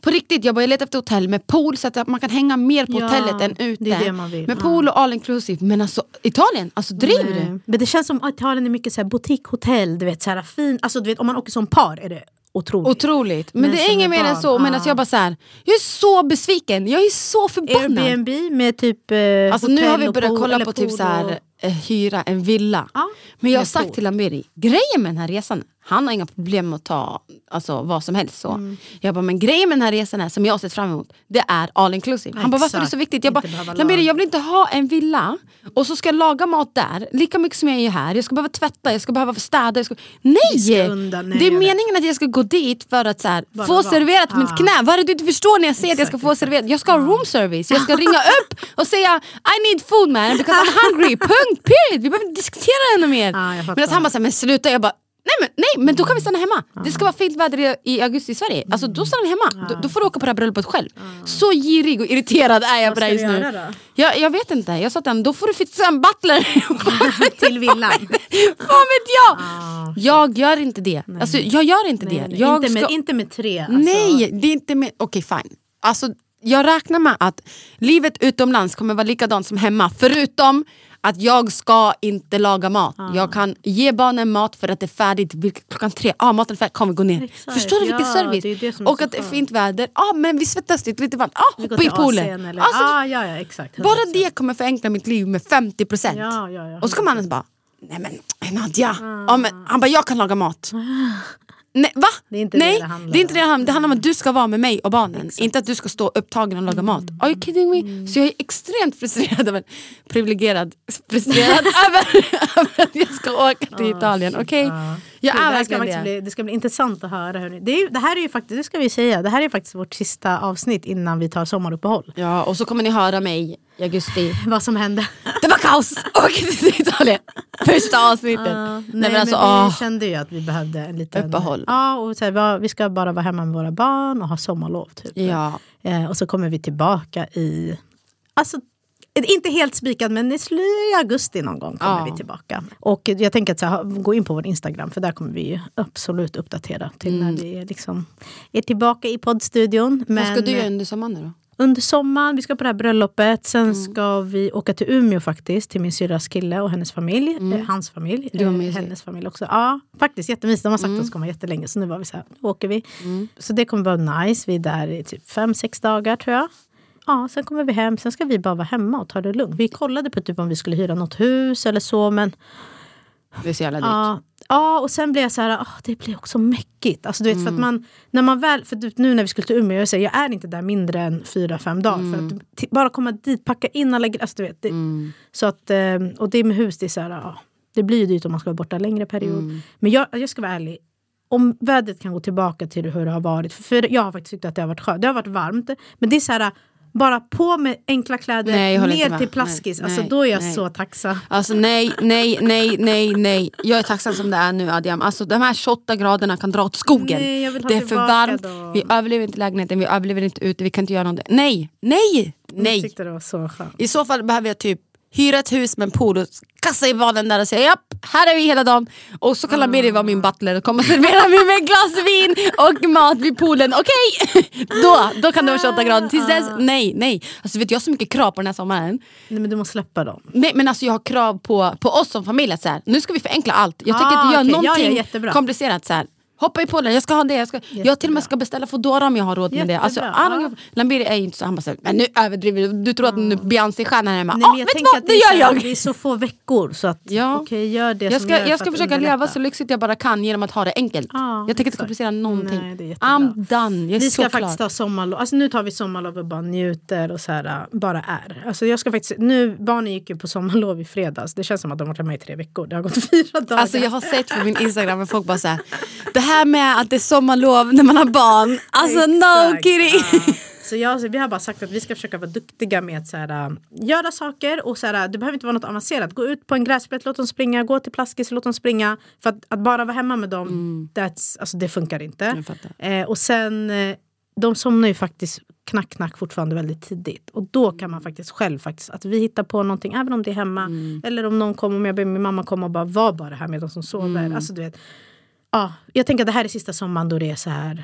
Speaker 2: på riktigt, jag, bara, jag letar efter hotell med pool så att man kan hänga mer på
Speaker 1: Ja,
Speaker 2: hotellet än ute.
Speaker 1: det det.
Speaker 2: Med pool och all inclusive. Men alltså Italien, alltså driver du?
Speaker 1: Nej. Men det känns som att Italien är mycket så här boutiquehotell, du vet, så här fin, alltså du vet om man åker som par är det otroligt.
Speaker 2: Otroligt. Men,
Speaker 1: Men
Speaker 2: det är inget mer än så. Men alltså, jag bara så här, jag är så besviken, jag är så förbannad.
Speaker 1: Airbnb med typ eh,
Speaker 2: Alltså nu har vi börjat kolla på typ så här, hyra en villa.
Speaker 1: Ja,
Speaker 2: Men jag har sagt
Speaker 1: pool.
Speaker 2: till Amiri, grejen med den här resan, han har inga problem med att ta alltså, vad som helst. Så.
Speaker 1: Mm.
Speaker 2: Jag bara, men grejen med den här resan är, som jag har sett fram emot, det är all inclusive. Han bara, varför är det så viktigt? Jag bara, Amiri, jag vill inte ha en villa och så ska jag laga mat där, lika mycket som jag är här. Jag ska behöva tvätta, jag ska behöva städa. Jag ska... Nej!
Speaker 1: ska undan, nej,
Speaker 2: det är meningen att jag ska gå dit för att så här,
Speaker 1: Bara
Speaker 2: få
Speaker 1: vara.
Speaker 2: serverat
Speaker 1: Ah.
Speaker 2: mitt knä. Vad är det du inte förstår när jag säger att jag ska få serverat? Jag ska ha room service, jag ska ringa upp och säga I need food man because I'm hungry, punkt, period. Vi behöver inte diskutera ännu mer.
Speaker 1: Ja, fattar.
Speaker 2: men att han bara, så här, men sluta, jag bara Nej men, nej men då kan vi stanna hemma. Det ska vara fint väder i, i augusti i Sverige. Alltså då stannar vi hemma. Då, då får du åka på det här bröllopet själv. Så girig och irriterad är jag
Speaker 1: Vad
Speaker 2: på det här just nu.
Speaker 1: då?
Speaker 2: Jag, jag vet inte, jag sa till honom, då får du fixa en butler.
Speaker 1: till villan.
Speaker 2: Vad vet jag? Jag gör inte det. Alltså, jag gör inte det.
Speaker 1: Nej, nej,
Speaker 2: Jag
Speaker 1: inte, med,
Speaker 2: ska-
Speaker 1: inte med tre. Alltså.
Speaker 2: Nej, det är inte med... Okej, fine. Alltså, jag räknar med att livet utomlands kommer vara likadant som hemma. Förutom att jag ska inte laga mat. Jag kan ge barnen mat för att det är färdigt klockan tre. Ah, maten är färdig, kom vi går ner.
Speaker 1: Exakt,
Speaker 2: Förstår du vilken
Speaker 1: ja,
Speaker 2: service?
Speaker 1: det det
Speaker 2: och att det är fint väder. Ah, men vi svettas lite, lite varmt. Ah, hoppa i poolen.
Speaker 1: Eller,
Speaker 2: Alltså,
Speaker 1: ah, ja, ja, exakt.
Speaker 2: bara
Speaker 1: 100%.
Speaker 2: det kommer förenkla mitt liv med 50%.
Speaker 1: Ja, ja, ja,
Speaker 2: och så kommer han bara, nej men Nadja. Ja, men, han bara, jag kan laga mat. Nej, va?
Speaker 1: Det är inte det
Speaker 2: Nej,
Speaker 1: det handlar
Speaker 2: det är inte det det handlar. Det handlar om att du ska vara med mig och barnen. Inte att du ska stå upptagen och laga mat. Are you kidding me? Så jag är extremt frustrerad, över, privilegierad, frustrerad över, över att jag ska åka till Italien. Okej? Jag
Speaker 1: det,
Speaker 2: är
Speaker 1: där ska
Speaker 2: verkligen det.
Speaker 1: bli, det ska bli intressant att höra. Hörni. Det, är, det här är ju faktiskt, det ska vi säga, det här är faktiskt vårt sista avsnitt innan vi tar sommaruppehåll.
Speaker 2: Ja, och så kommer ni höra mig i augusti.
Speaker 1: Vad som hände.
Speaker 2: Kaos! Åka till Italien. Första avsnittet.
Speaker 1: Ja,
Speaker 2: Nej,
Speaker 1: nej,
Speaker 2: men alltså,
Speaker 1: men vi
Speaker 2: åh.
Speaker 1: kände ju att vi behövde en liten
Speaker 2: Uppehåll.
Speaker 1: Ja, och så här, vi ska bara vara hemma med våra barn och ha sommarlov. Typ.
Speaker 2: Ja.
Speaker 1: Eh, och så kommer vi tillbaka i... Alltså, inte helt spikad men i augusti någon gång kommer
Speaker 2: Ja.
Speaker 1: vi tillbaka. Och jag tänker att så här, gå in på vår Instagram för där kommer vi absolut uppdatera till när vi är, liksom, är tillbaka i poddstudion.
Speaker 2: Vad
Speaker 1: Men
Speaker 2: ska du göra under sommaren då?
Speaker 1: Under sommaren, vi ska på det här bröllopet. Sen
Speaker 2: Mm.
Speaker 1: ska vi åka till Umeå faktiskt. Till min syrras kille och hennes familj. Eh, hans familj. Eh, hennes familj också. Ja, faktiskt jättemysigt. De har sagt
Speaker 2: Mm.
Speaker 1: att de ska komma jättelänge. Så nu var vi så här, nu åker vi. Så det kommer vara nice. Vi är där i typ fem, sex dagar tror jag. Ja, sen kommer vi hem. Sen ska vi bara vara hemma och ta det lugnt. Vi kollade på typ om vi skulle hyra något hus eller så. Men
Speaker 2: Det är så jävla dyrt.
Speaker 1: Ja, ja, och sen blev jag så här, ah, det blir också mäckigt. Alltså, du vet, för att man, när man väl, för nu när vi skulle till Umeå, jag, säger, jag är inte där mindre än fyra, fem dagar. För att t- bara komma dit, packa in alla. Alltså, du vet, det, så att, eh, och det med hus, det är så här, ah, det blir ju dyrt om man ska vara borta längre period. Men jag, jag ska vara ärlig, om vädret kan gå tillbaka till hur det har varit. För, för jag har faktiskt tyckt att det har varit skönt. Det har varit varmt. Men det är så här, bara på med enkla kläder,
Speaker 2: Nej, jag
Speaker 1: ner till plaskis.
Speaker 2: Nej,
Speaker 1: alltså,
Speaker 2: nej,
Speaker 1: då är jag
Speaker 2: nej.
Speaker 1: så tacksam.
Speaker 2: Alltså nej, nej, nej, nej, nej. Jag är tacksam som det är nu Adiam. Alltså de här 28 graderna kan dra åt skogen.
Speaker 1: Nej, jag vill ha
Speaker 2: det är för varmt,
Speaker 1: dem.
Speaker 2: vi överlever inte lägenheten, vi överlever inte ute, vi kan inte göra någonting. Nej, nej,
Speaker 1: Jag
Speaker 2: nej.
Speaker 1: tyckte det var så skönt.
Speaker 2: I så fall behöver jag typ hyra ett hus med en pool och kasta i balen där och säga japp, här är vi hela dagen. Och så kan Lamiri vara min butler och komma och servera mig med ett glas vin och mat vid poolen. Okej, då, då kan det vara 28 grader. Tills dess, nej, nej. Alltså vet jag har så mycket krav på den här sommaren.
Speaker 1: Nej, men du måste släppa dem.
Speaker 2: Nej, men alltså jag har krav på, på oss som familj. Att så här, nu ska vi förenkla allt. Jag tänker
Speaker 1: Ah,
Speaker 2: inte göra.
Speaker 1: Ja,
Speaker 2: någonting
Speaker 1: ja, jättebra.
Speaker 2: komplicerat. Så här. Hoppa i poolen, jag ska ha det. Jag, ska, jag till och med ska beställa Foodora om jag har råd med det. Alltså,
Speaker 1: Jättebra,
Speaker 2: I don't
Speaker 1: ja.
Speaker 2: Lambiri är inte så, han bara så här, men nu överdriver du. Du tror att nu Beyoncé-stjärna är hemma.
Speaker 1: Nej,
Speaker 2: Ah,
Speaker 1: jag
Speaker 2: vet du vad, det
Speaker 1: så
Speaker 2: gör
Speaker 1: här,
Speaker 2: jag.
Speaker 1: Det är så få veckor så att
Speaker 2: Ja.
Speaker 1: okej, gör det
Speaker 2: Jag ska, jag ska försöka leva så lyxigt jag bara kan genom att ha det enkelt.
Speaker 1: Ja,
Speaker 2: jag tänker inte komplicera någonting.
Speaker 1: Nej, det är jättebra.
Speaker 2: I'm done, jag är
Speaker 1: Vi
Speaker 2: så
Speaker 1: ska
Speaker 2: klar.
Speaker 1: faktiskt ha sommarlov. Alltså nu tar vi sommarlov och bara njuter och så här, äh, bara är. Alltså jag ska faktiskt, nu, barnen gick ju på sommarlov i fredags. Det känns som att de har varit hemma i tre veckor. Det har gått fyra dagar.
Speaker 2: Alltså jag har sett på min Instagram att folk bara såhär, det här med att det är sommarlov när man har barn, alltså no kidding.
Speaker 1: ja. Så jag, så vi har bara sagt att vi ska försöka vara duktiga med att så här, äh, göra saker. Och så här, äh, det behöver inte vara något avancerat. Gå ut på en gräsplätt, låt dem springa. Gå till plaskis, låt dem springa. För att, att bara vara hemma med dem, that's, alltså, det funkar inte.
Speaker 2: Mm.
Speaker 1: Eh, och sen, eh, de somnar ju faktiskt knack knack fortfarande väldigt tidigt. Och då kan man faktiskt själv, faktiskt, att vi hittar på någonting, även om det är hemma.
Speaker 2: Mm.
Speaker 1: Eller om någon kommer, om jag ber min mamma komma och bara var bara här med de som sover.
Speaker 2: Mm.
Speaker 1: Alltså, du vet, ja, jag tänker att det här är sista sommaren då det är så här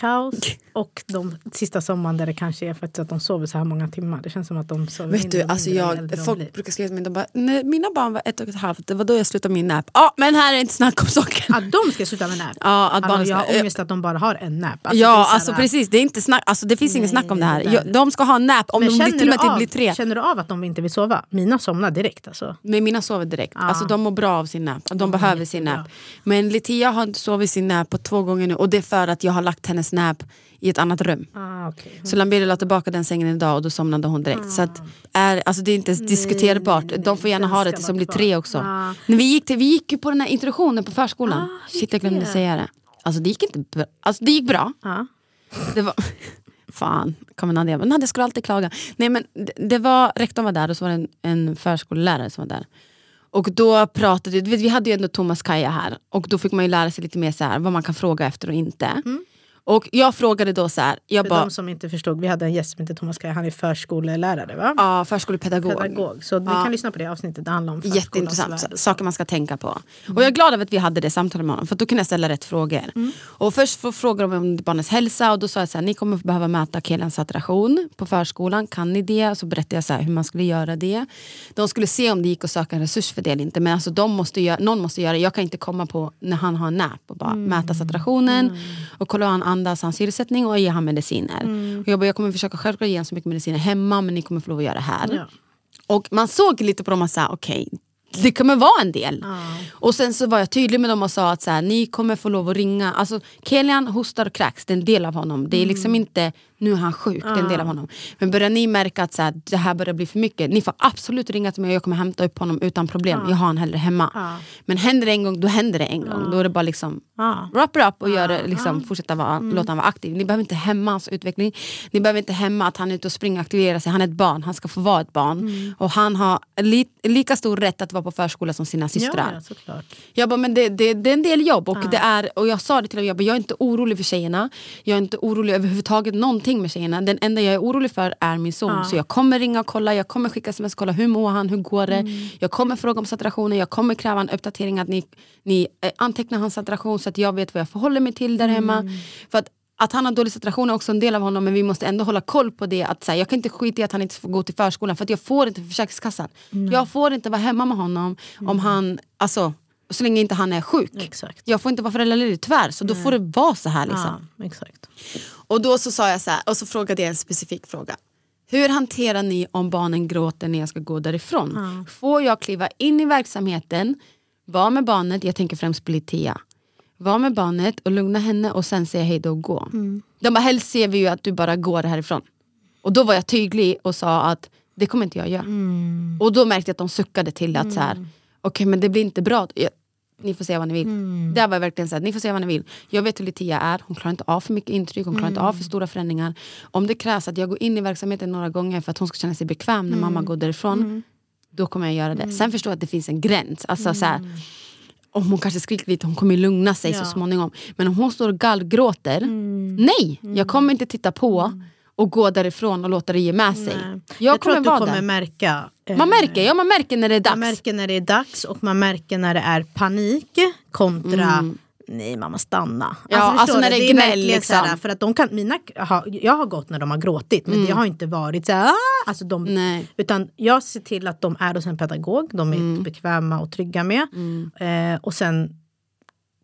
Speaker 2: kaos.
Speaker 1: Och de sista sommaren där det kanske är faktiskt att de sover så här många timmar. Det känns som att de sover
Speaker 2: Vet du, alltså jag, folk
Speaker 1: blir.
Speaker 2: brukar skriva till mig, de bara, när mina barn var ett och ett halvt, det var då jag slutade min nap. Ja men här är inte snack om saken.
Speaker 1: Att de ska sluta med nap.
Speaker 2: Ja, att
Speaker 1: alltså, jag har ångest att de bara har en nap. Alltså,
Speaker 2: ja
Speaker 1: så här-
Speaker 2: alltså precis, det, är inte snack, alltså, det finns inget snack om det här. Jag, de ska ha en nap om
Speaker 1: Men
Speaker 2: de blir till och med till blir tre.
Speaker 1: Känner du av att de inte vill sova? Mina somnar direkt alltså.
Speaker 2: Men mina sover direkt. Alltså, de mår bra av sin nap. De behöver sin nap. Men Litia har inte sovit sin nap på två gånger nu och det är för att jag har lagt hennes nap i ett annat rum.
Speaker 1: Ah, okay.
Speaker 2: Så Lambiri la tillbaka den sängen idag och då somnade hon direkt. Så att, är, alltså det är inte ens diskuterbart.
Speaker 1: nej, nej,
Speaker 2: De får gärna ha det tills de blir tre också.
Speaker 1: Ah.
Speaker 2: När vi, gick till, vi gick ju på den här introduktionen på förskolan.
Speaker 1: Ah,
Speaker 2: Shit jag glömde
Speaker 1: det?
Speaker 2: säga det. Alltså det gick inte bra. Alltså det gick bra.
Speaker 1: Ja.
Speaker 2: Det var... Fan, kommer Nadia. Men Nadia skulle alltid klaga. Nej men det, det var, rektorn var där och så var det en, en förskollärare som var där. Och då pratade, vi hade ju ändå Thomas Kaja här och då fick man ju lära sig lite mer så här, vad man kan fråga efter och inte. Och jag frågade då så här, jag
Speaker 1: För
Speaker 2: bara,
Speaker 1: de som inte förstod, vi hade en gäst som heter Thomas Kaj, han är förskolelärare va?
Speaker 2: ja, förskolepedagog.
Speaker 1: Pedagog. Så ni
Speaker 2: Ja.
Speaker 1: kan lyssna på det avsnittet, det handlar om
Speaker 2: Jätteintressant, saker man ska tänka på. Och jag är glad över att vi hade det samtalet med honom för då kunde jag ställa rätt frågor. Och först frågor de om barnets hälsa och då sa jag så här, ni kommer behöva mäta killens saturation på förskolan, kan ni det? Så berättade jag så här, hur man skulle göra det. De skulle se om det gick att söka en resurs för det eller inte men alltså de måste göra, någon måste göra det. Jag kan inte komma på när han har en nap och bara mäta saturationen och kolla hur han andas, hans syresättning och ge han mediciner. Och jag, bara, jag kommer försöka självklart ge honom så mycket mediciner hemma men ni kommer få lov att göra det här.
Speaker 1: Ja.
Speaker 2: Och man såg lite på dem och sa okej, det kommer vara en del. Och sen så var jag tydlig med dem och sa att så här, ni kommer få lov att ringa. Alltså Kelian hostar och kräks, det är en del av honom. Det är liksom inte nu är han sjuk, det är en del av honom. Men börjar ni märka att så här, det här börjar bli för mycket, ni får absolut ringa till mig och jag kommer hämta upp honom utan problem. Jag har honom hellre hemma. Men händer det en gång, då händer det en gång. Då är det bara liksom
Speaker 1: Ja.
Speaker 2: wrap it up och gör det, liksom, fortsätta vara, låta honom vara aktiv. Ni behöver inte hämma hans utveckling. Ni behöver inte hämma att han är ute och springer och aktiverar sig. Han är ett barn, han ska få vara ett barn. Och han har li, lika stor rätt att vara på förskola som sina systrar.
Speaker 1: Ja, såklart.
Speaker 2: Jag bara, men det, det, det är en del jobb och, det är, och jag sa det till dem, jag, bara, jag är inte orolig för tjejerna. Jag är inte orolig överhuvudtaget någonting med tjejerna. Den enda jag är orolig för är min son. Så jag kommer ringa och kolla, jag kommer skicka sms och kolla hur mår han, hur går det. Jag kommer fråga om saturationen, jag kommer kräva en uppdatering att ni, ni eh, antecknar hans saturation så att jag vet vad jag förhåller mig till där hemma. För att att han har dålig saturation är också en del av honom men vi måste ändå hålla koll på det. Att, så här, jag kan inte skita i att han inte får gå till förskolan för att jag får inte för Försäkringskassan. Jag får inte vara hemma med honom om han, alltså, så länge inte han är sjuk.
Speaker 1: Exakt.
Speaker 2: Jag får inte vara föräldraledig tyvärr så då får det vara så här. Liksom.
Speaker 1: Ja, exakt.
Speaker 2: Och då så sa jag så här, och så frågade jag en specifik fråga. Hur hanterar ni om barnen gråter när jag ska gå därifrån? Får jag kliva in i verksamheten, vara med barnet, jag tänker främst på Litea. Vara med barnet och lugna henne och sen säga hej då och gå. De bara, helst ser vi ju att du bara går härifrån. Och då var jag tydlig och sa att det kommer inte jag göra. Och då märkte jag att de suckade till att så här, okej men det blir inte bra. Jag, ni får säga vad ni vill. Där var jag verkligen såhär, ni får säga vad ni vill. Jag vet hur Litia är, hon klarar inte av för mycket intryck, hon klarar inte av för stora förändringar. Om det krävs att jag går in i verksamheten några gånger för att hon ska känna sig bekväm när mamma går därifrån, då kommer jag göra det. Sen förstår jag att det finns en gräns. Alltså, så här, om hon kanske skriker lite, hon kommer lugna sig så småningom. Men om hon står och gallgråter, nej, jag kommer inte titta på och gå därifrån och låta det ge med sig.
Speaker 1: Nej.
Speaker 2: Jag,
Speaker 1: Jag, tror att du kommer
Speaker 2: där.
Speaker 1: märka. eh,
Speaker 2: Man märker, ja, man märker när det är dags.
Speaker 1: Man märker när det är dags och man märker när det är panik kontra nej mamma stanna.
Speaker 2: Mm. Ja, alltså
Speaker 1: du?
Speaker 2: när det är
Speaker 1: är
Speaker 2: gnäll, liksom.
Speaker 1: såhär, för att de kan, mina, ha, jag har gått när de har gråtit men det har inte varit så här, "Ah!" alltså de,
Speaker 2: Mm. Nej.
Speaker 1: utan jag ser till att de är hos en pedagog, de är
Speaker 2: Mm.
Speaker 1: bekväma och trygga med. Eh, och sen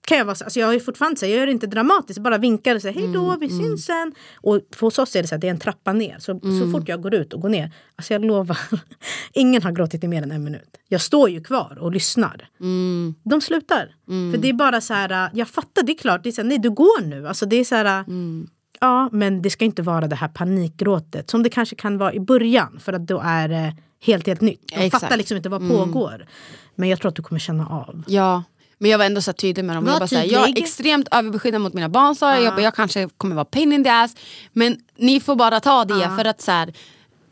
Speaker 1: kan jag vara så, alltså jag är fortfarande så jag gör det inte dramatiskt, bara vinkar och säger hej då,
Speaker 2: Mm,
Speaker 1: vi syns sen. Och hos oss är det så det är en trappa ner. Så,
Speaker 2: Mm.
Speaker 1: så fort jag går ut och går ner, alltså jag lovar, ingen har gråtit i mer än en minut. Jag står ju kvar och lyssnar.
Speaker 2: Mm.
Speaker 1: De slutar. För det är bara så här, äh, jag fattar, det är klart, det är så här, nej du går nu. Alltså det är så här, äh,
Speaker 2: Mm.
Speaker 1: ja men det ska inte vara det här panikgråtet som det kanske kan vara i början för att då är det helt helt nytt. De
Speaker 2: Exakt. Mm.
Speaker 1: fattar liksom inte vad pågår. Men jag tror att du kommer känna av.
Speaker 2: Ja, men jag var ändå så tydlig med dem.
Speaker 1: Var
Speaker 2: Jag, bara så här, jag är extremt överbeskyddande mot mina barn sa jag. Jag, bara, jag kanske kommer vara pain in the ass. Men ni får bara ta det för att så här,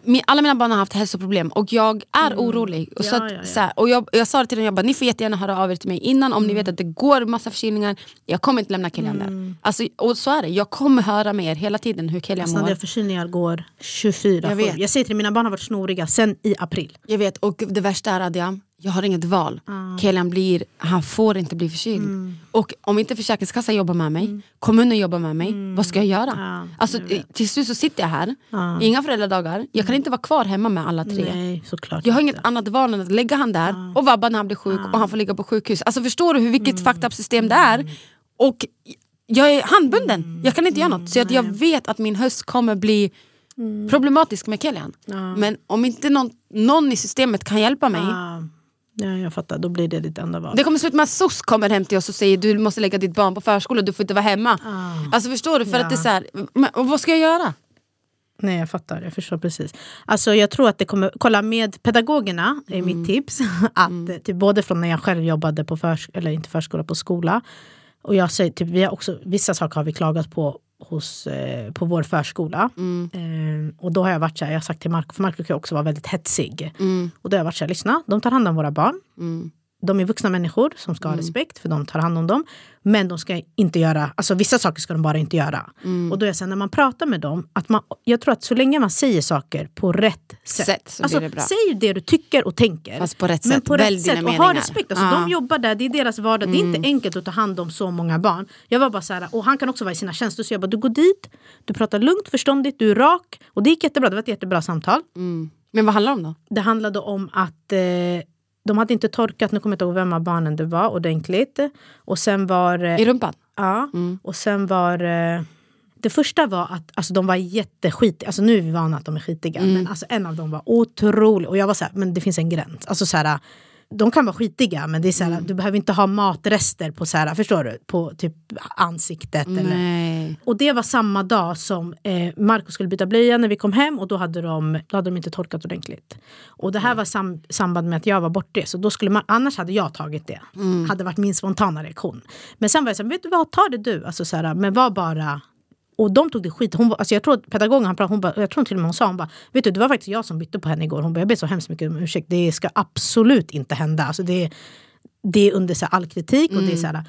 Speaker 2: mi- alla mina barn har haft hälsoproblem och jag är orolig. Och, så
Speaker 1: Mm. Ja, ja, ja.
Speaker 2: Så här, och jag, jag sa det till dem, jag bara, ni får jättegärna höra av er till mig innan om ni
Speaker 1: Mm.
Speaker 2: vet att det går massa förkylningar. Jag kommer inte lämna Kilian där. Alltså, och så är det, jag kommer höra med er hela tiden hur Kilian
Speaker 1: Sådana
Speaker 2: mår.
Speaker 1: där förkylningar går 24
Speaker 2: Jag vet.
Speaker 1: jag säger till dig, mina barn har varit snoriga sen i april.
Speaker 2: Jag vet, och det värsta är Adiam, jag har inget val. Kelian blir, han får inte bli förkyld.
Speaker 1: Mm.
Speaker 2: Och om inte Försäkringskassan jobbar med mig, kommunen jobbar med mig, vad ska jag göra?
Speaker 1: Ja,
Speaker 2: alltså, till slut så sitter jag här, inga föräldradagar, jag kan inte vara kvar hemma med alla tre.
Speaker 1: Nej, såklart
Speaker 2: Jag har
Speaker 1: inte.
Speaker 2: inget annat val än att lägga han där och vabba när han blir sjuk och han får ligga på sjukhus. Alltså förstår du hur vilket
Speaker 1: Mm.
Speaker 2: fucked up system det är? Och jag är handbunden, jag kan inte göra något. Så att jag vet att min höst kommer bli
Speaker 1: Mm.
Speaker 2: problematisk med Kelian. Men om inte någon, någon i systemet kan hjälpa mig
Speaker 1: Ja, ja, jag fattar, då blir det ditt enda val.
Speaker 2: det kommer sluta med att SOS kommer hem till oss och säger du måste lägga ditt barn på förskola, du får inte vara hemma. Alltså förstår du? För att det är så här, men, vad ska jag göra?
Speaker 1: Nej jag fattar, jag förstår precis. Alltså jag tror att det kommer, kolla med pedagogerna är
Speaker 2: Mm.
Speaker 1: mitt tips. Att, eh, typ, både från när jag själv jobbade på förskola, eller inte förskola, på skola. Och jag säger, typ, vi har också, vissa saker har vi klagat på hos, eh, på vår förskola.
Speaker 2: Mm.
Speaker 1: Eh, och då har jag varit så här, jag har sagt till Marco, för Marco kan också vara väldigt hetsig.
Speaker 2: Mm.
Speaker 1: Och då har jag varit så här, lyssna, de tar hand om våra barn. De är vuxna människor som ska ha respekt för de tar hand om dem. Men de ska inte göra, alltså vissa saker ska de bara inte göra. Och då är jag när man pratar med dem, att man, jag tror att så länge man säger saker på rätt sätt.
Speaker 2: Sätt så
Speaker 1: alltså,
Speaker 2: det.
Speaker 1: Säg det du tycker och tänker.
Speaker 2: Fast på rätt
Speaker 1: men
Speaker 2: sätt.
Speaker 1: på
Speaker 2: Välj
Speaker 1: rätt
Speaker 2: dina
Speaker 1: sätt. Och ha
Speaker 2: meningar.
Speaker 1: respekt. Alltså,
Speaker 2: Ja. Mm.
Speaker 1: De jobbar där, det är deras vardag. Det är inte enkelt att ta hand om så många barn. Jag var bara så här, och han kan också vara i sina tjänster. Så jag bara, du går dit, du pratar lugnt, förståndigt, du är rak. Och det gick jättebra, det var ett jättebra samtal.
Speaker 2: Men vad handlar det om då?
Speaker 1: Det handlade om att eh, de hade inte torkat, nu kommer jag inte ihåg vem av barnen det var ordentligt. Och sen var... Eh,
Speaker 2: I rumpan?
Speaker 1: ja, och sen var... Eh, det första var att alltså, de var jätteskitiga. Alltså, nu är vi vana att de är skitiga. Men alltså, en av dem var otrolig. Och jag var så här, men det finns en gräns. Alltså, så här, de kan vara skitiga men det är så här, du behöver inte ha matrester på, så här, förstår du? på typ ansiktet. Eller,
Speaker 2: Nej.
Speaker 1: och det var samma dag som eh, Marco skulle byta blöja när vi kom hem och då hade de, då hade de inte torkat ordentligt. Och det här var sam, samband med att jag var bortrest. Så då skulle man, annars hade jag tagit det. Hade varit min spontana reaktion. Men sen var jag så här, vet du vad, ta det du. Alltså, så här, men var bara... Och de tog det skit. Hon, alltså jag tror att pedagogen han pratade, hon bara, jag tror till och med hon sa, hon bara, vet du det var faktiskt jag som bytte på henne igår. Hon bara, jag ber så hemskt mycket om ursäkt. Det ska absolut inte hända. Alltså det, det är under så här, all kritik. Och det är så här,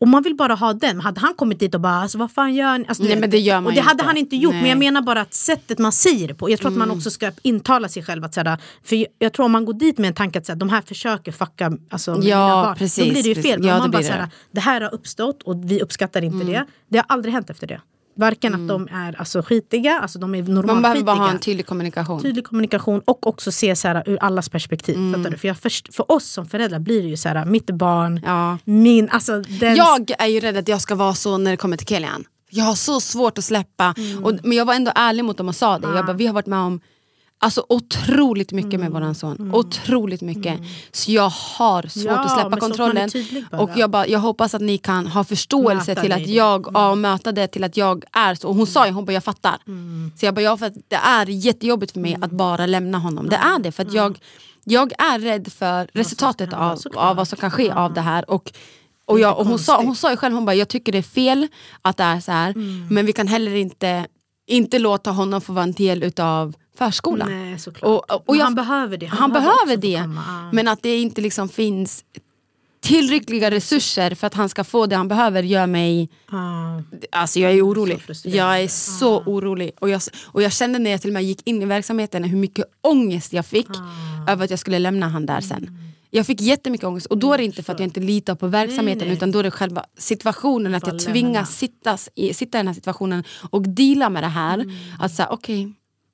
Speaker 1: och man vill bara ha den. Hade han kommit dit och bara, alltså, vad fan gör ni? Alltså,
Speaker 2: Nej, men det gör man
Speaker 1: Och det
Speaker 2: ju
Speaker 1: hade
Speaker 2: inte.
Speaker 1: han inte gjort. Men jag
Speaker 2: Nej.
Speaker 1: menar bara att sättet man säger det på. Jag tror att man också ska intala sig själv att såhär, för jag, jag tror om man går dit med en tanke att såhär, de här försöker fucka alltså,
Speaker 2: Ja,
Speaker 1: mina barn.
Speaker 2: precis,
Speaker 1: Då blir det ju
Speaker 2: precis.
Speaker 1: fel. Men
Speaker 2: Ja,
Speaker 1: man bara
Speaker 2: det.
Speaker 1: såhär, det här har uppstått och vi uppskattar inte det. Det har aldrig hänt efter det. Varken att de är alltså, skitiga, alltså de är normalt
Speaker 2: Man behöver bara ha en tydlig kommunikation.
Speaker 1: Tydlig kommunikation och också se så här, ur allas perspektiv.
Speaker 2: Mm.
Speaker 1: För, jag först, för oss som föräldrar blir det ju så här, mitt barn,
Speaker 2: Ja.
Speaker 1: min, alltså den...
Speaker 2: Jag är ju rädd att jag ska vara så när det kommer till Kilian. Jag har så svårt att släppa.
Speaker 1: Mm.
Speaker 2: Och, men jag var ändå ärlig mot dem och sa det. Jag bara, vi har varit med om Alltså otroligt mycket med våran son. Otroligt mycket. Så jag har svårt
Speaker 1: Ja,
Speaker 2: att släppa kontrollen. Och jag, bara, jag hoppas att ni kan ha förståelse
Speaker 1: Möta
Speaker 2: till att
Speaker 1: det.
Speaker 2: jag, ja, möta det till att jag är så. Och hon sa ju, hon bara jag fattar. Så jag bara, ja för att det är jättejobbigt för mig att bara lämna honom. Det är det för att jag, jag är rädd för resultatet av, av vad som kan ske av det här. Och, och, jag, och hon, sa, hon sa ju själv, hon bara, jag tycker det är fel att det är så här.
Speaker 1: Mm.
Speaker 2: Men vi kan heller inte, inte låta honom få vara en del utav förskolan.
Speaker 1: Nej.
Speaker 2: Och, och
Speaker 1: Men
Speaker 2: jag,
Speaker 1: han behöver det.
Speaker 2: Han,
Speaker 1: behöver
Speaker 2: behöver det. Men att det inte liksom finns tillräckliga resurser för att han ska få det han behöver gör mig...
Speaker 1: Ja.
Speaker 2: Alltså jag är orolig. Jag är så orolig. Och jag, och jag kände när jag till och med gick in i verksamheten hur mycket ångest jag fick över att jag skulle lämna han där sen. Jag fick jättemycket ångest och då är det inte för att jag inte litar på verksamheten
Speaker 1: Nej, nej.
Speaker 2: utan då är det själva situationen, att jag tvingas sitta i, sitta i den här situationen och deala med det här.
Speaker 1: Mm.
Speaker 2: Att säga okej,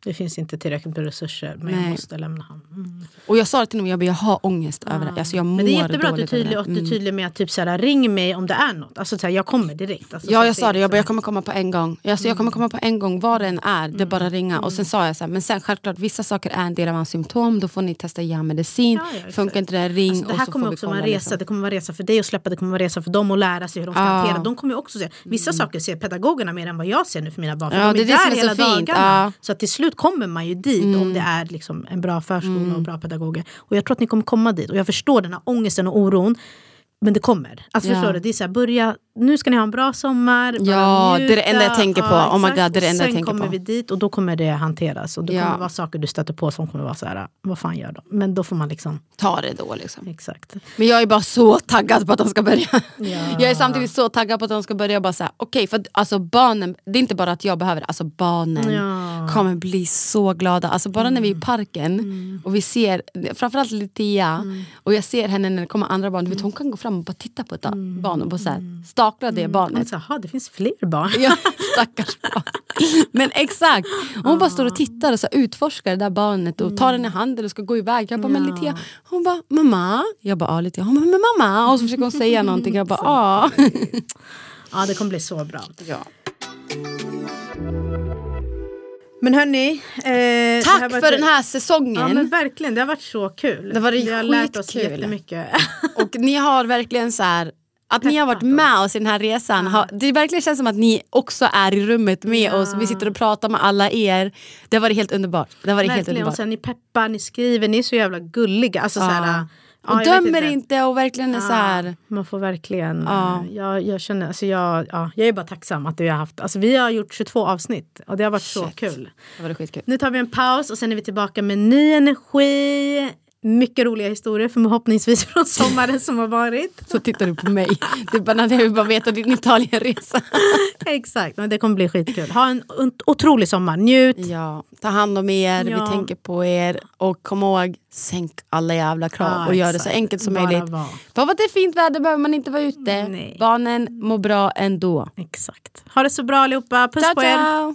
Speaker 1: Det finns inte tillräckligt med resurser men jag
Speaker 2: Nej.
Speaker 1: måste lämna honom. Mm.
Speaker 2: och jag sa till honom, jag, bara, jag har ångest över det. Alltså jag mår
Speaker 1: Men det är jättebra att du är tydlig,
Speaker 2: det.
Speaker 1: och att du är tydlig med att typ såhär, ring mig om det är något. Alltså såhär, jag kommer direkt. Alltså, så
Speaker 2: Ja jag sa det, jag, bara, jag
Speaker 1: liksom-
Speaker 2: kommer komma på en gång. Alltså, Jag kommer komma på en gång, vad det än är. Det är bara att ringa. Och sen sa jag så här, men sen självklart vissa saker är en del av hans symptom. Då får ni testa ge medicin.
Speaker 1: Ja, ja.
Speaker 2: Funkar inte det, ring.
Speaker 1: Alltså, det
Speaker 2: och
Speaker 1: här
Speaker 2: så
Speaker 1: kommer också vara en resa.
Speaker 2: liksom.
Speaker 1: Det kommer vara resa för dig att släppa, det kommer vara resa för dem att lära sig hur de ska
Speaker 2: Ja.
Speaker 1: hantera. De kommer ju också se, vissa saker ser pedagogerna mer än vad jag ser nu för mina barn. För
Speaker 2: Ja,
Speaker 1: de är
Speaker 2: det är
Speaker 1: där hela dagarna.
Speaker 2: Ja. Mm.
Speaker 1: Så till slut kommer man ju dit om det är liksom en bra förskola och bra pedagoger. Och jag tror att ni kommer komma dit. Och jag förstår den här ångesten och oron. Men det kommer. Alltså
Speaker 2: Ja.
Speaker 1: förstår du? Det är så här, börja, nu ska ni ha en bra sommar.
Speaker 2: Ja, det är det enda jag tänker på.
Speaker 1: Ja,
Speaker 2: Oh my. God, det är det enda jag
Speaker 1: Sen
Speaker 2: tänker
Speaker 1: kommer
Speaker 2: på.
Speaker 1: vi dit och då kommer det hanteras. Och det
Speaker 2: Ja.
Speaker 1: kommer vara saker du stöter på som kommer vara så här, vad fan gör de? Men då får man liksom,
Speaker 2: Ta det då liksom.
Speaker 1: exakt.
Speaker 2: Men jag är bara så taggad på att de ska börja. Jag är samtidigt så taggad på att de ska börja bara säga okej för att, alltså barnen, det är inte bara att jag behöver det, alltså barnen
Speaker 1: Ja.
Speaker 2: kommer bli så glada. Alltså bara när vi är i parken och vi ser, framförallt Litia och jag ser henne när det kommer andra barn, du vet, hon kan gå fram och bara titta på ett barn och bara så här, stakla det
Speaker 1: Man
Speaker 2: barnet.
Speaker 1: "Jaha, det finns fler barn.
Speaker 2: Ja, stackars barn. Men exakt. Och hon bara står och tittar och så utforskar det där barnet och tar den i handen och ska gå iväg. Jag bara, men Litia. Hon bara, mamma. Jag bara, ja Litia. Hon bara, men mamma. Och så försöker hon säga någonting. Jag bara, ja.
Speaker 1: Ja, det kommer bli så bra.
Speaker 2: ja.
Speaker 1: Men hörni. Eh, det
Speaker 2: Tack för den här säsongen.
Speaker 1: Ja men verkligen, det har varit så kul.
Speaker 2: Det har varit
Speaker 1: Vi har lärt oss
Speaker 2: skitkul.
Speaker 1: jättemycket.
Speaker 2: Och ni har verkligen så här att ni har varit med oss i den här resan. Har, det verkligen känns som att ni också är i rummet med oss. Vi sitter och pratar med alla er. Det har varit helt underbart. Det har varit helt
Speaker 1: verkligen. Och
Speaker 2: underbart.
Speaker 1: sen ni peppar, ni skriver, ni är så jävla gulliga. Alltså, så här, ja,
Speaker 2: och dömer inte. och verkligen är så här.
Speaker 1: Man får verkligen...
Speaker 2: Ja.
Speaker 1: Jag, jag, känner, alltså jag, ja, jag är bara tacksam att vi har haft... Alltså vi har gjort 22 avsnitt och det har varit så
Speaker 2: Shit.
Speaker 1: kul.
Speaker 2: Det var skitkul.
Speaker 1: Nu tar vi en paus och sen är vi tillbaka med ny energi. Mycket roliga historier förhoppningsvis från sommaren som har varit.
Speaker 2: Så tittar du på mig. Det är bara jag vill bara veta din Italienresa.
Speaker 1: Exakt, men det kommer bli skitkul. Ha en ot- otrolig sommar, njut.
Speaker 2: Ja, ta hand om er,
Speaker 1: Ja.
Speaker 2: vi tänker på er. Och kom ihåg, sänk alla jävla krav
Speaker 1: Ja,
Speaker 2: och gör det så enkelt som
Speaker 1: Bara
Speaker 2: möjligt.
Speaker 1: vara.
Speaker 2: Bara för att det är fint väder behöver man inte vara ute.
Speaker 1: Nej.
Speaker 2: Barnen mår bra ändå.
Speaker 1: Exakt. Ha det så bra allihopa, puss
Speaker 2: Ciao,
Speaker 1: på er.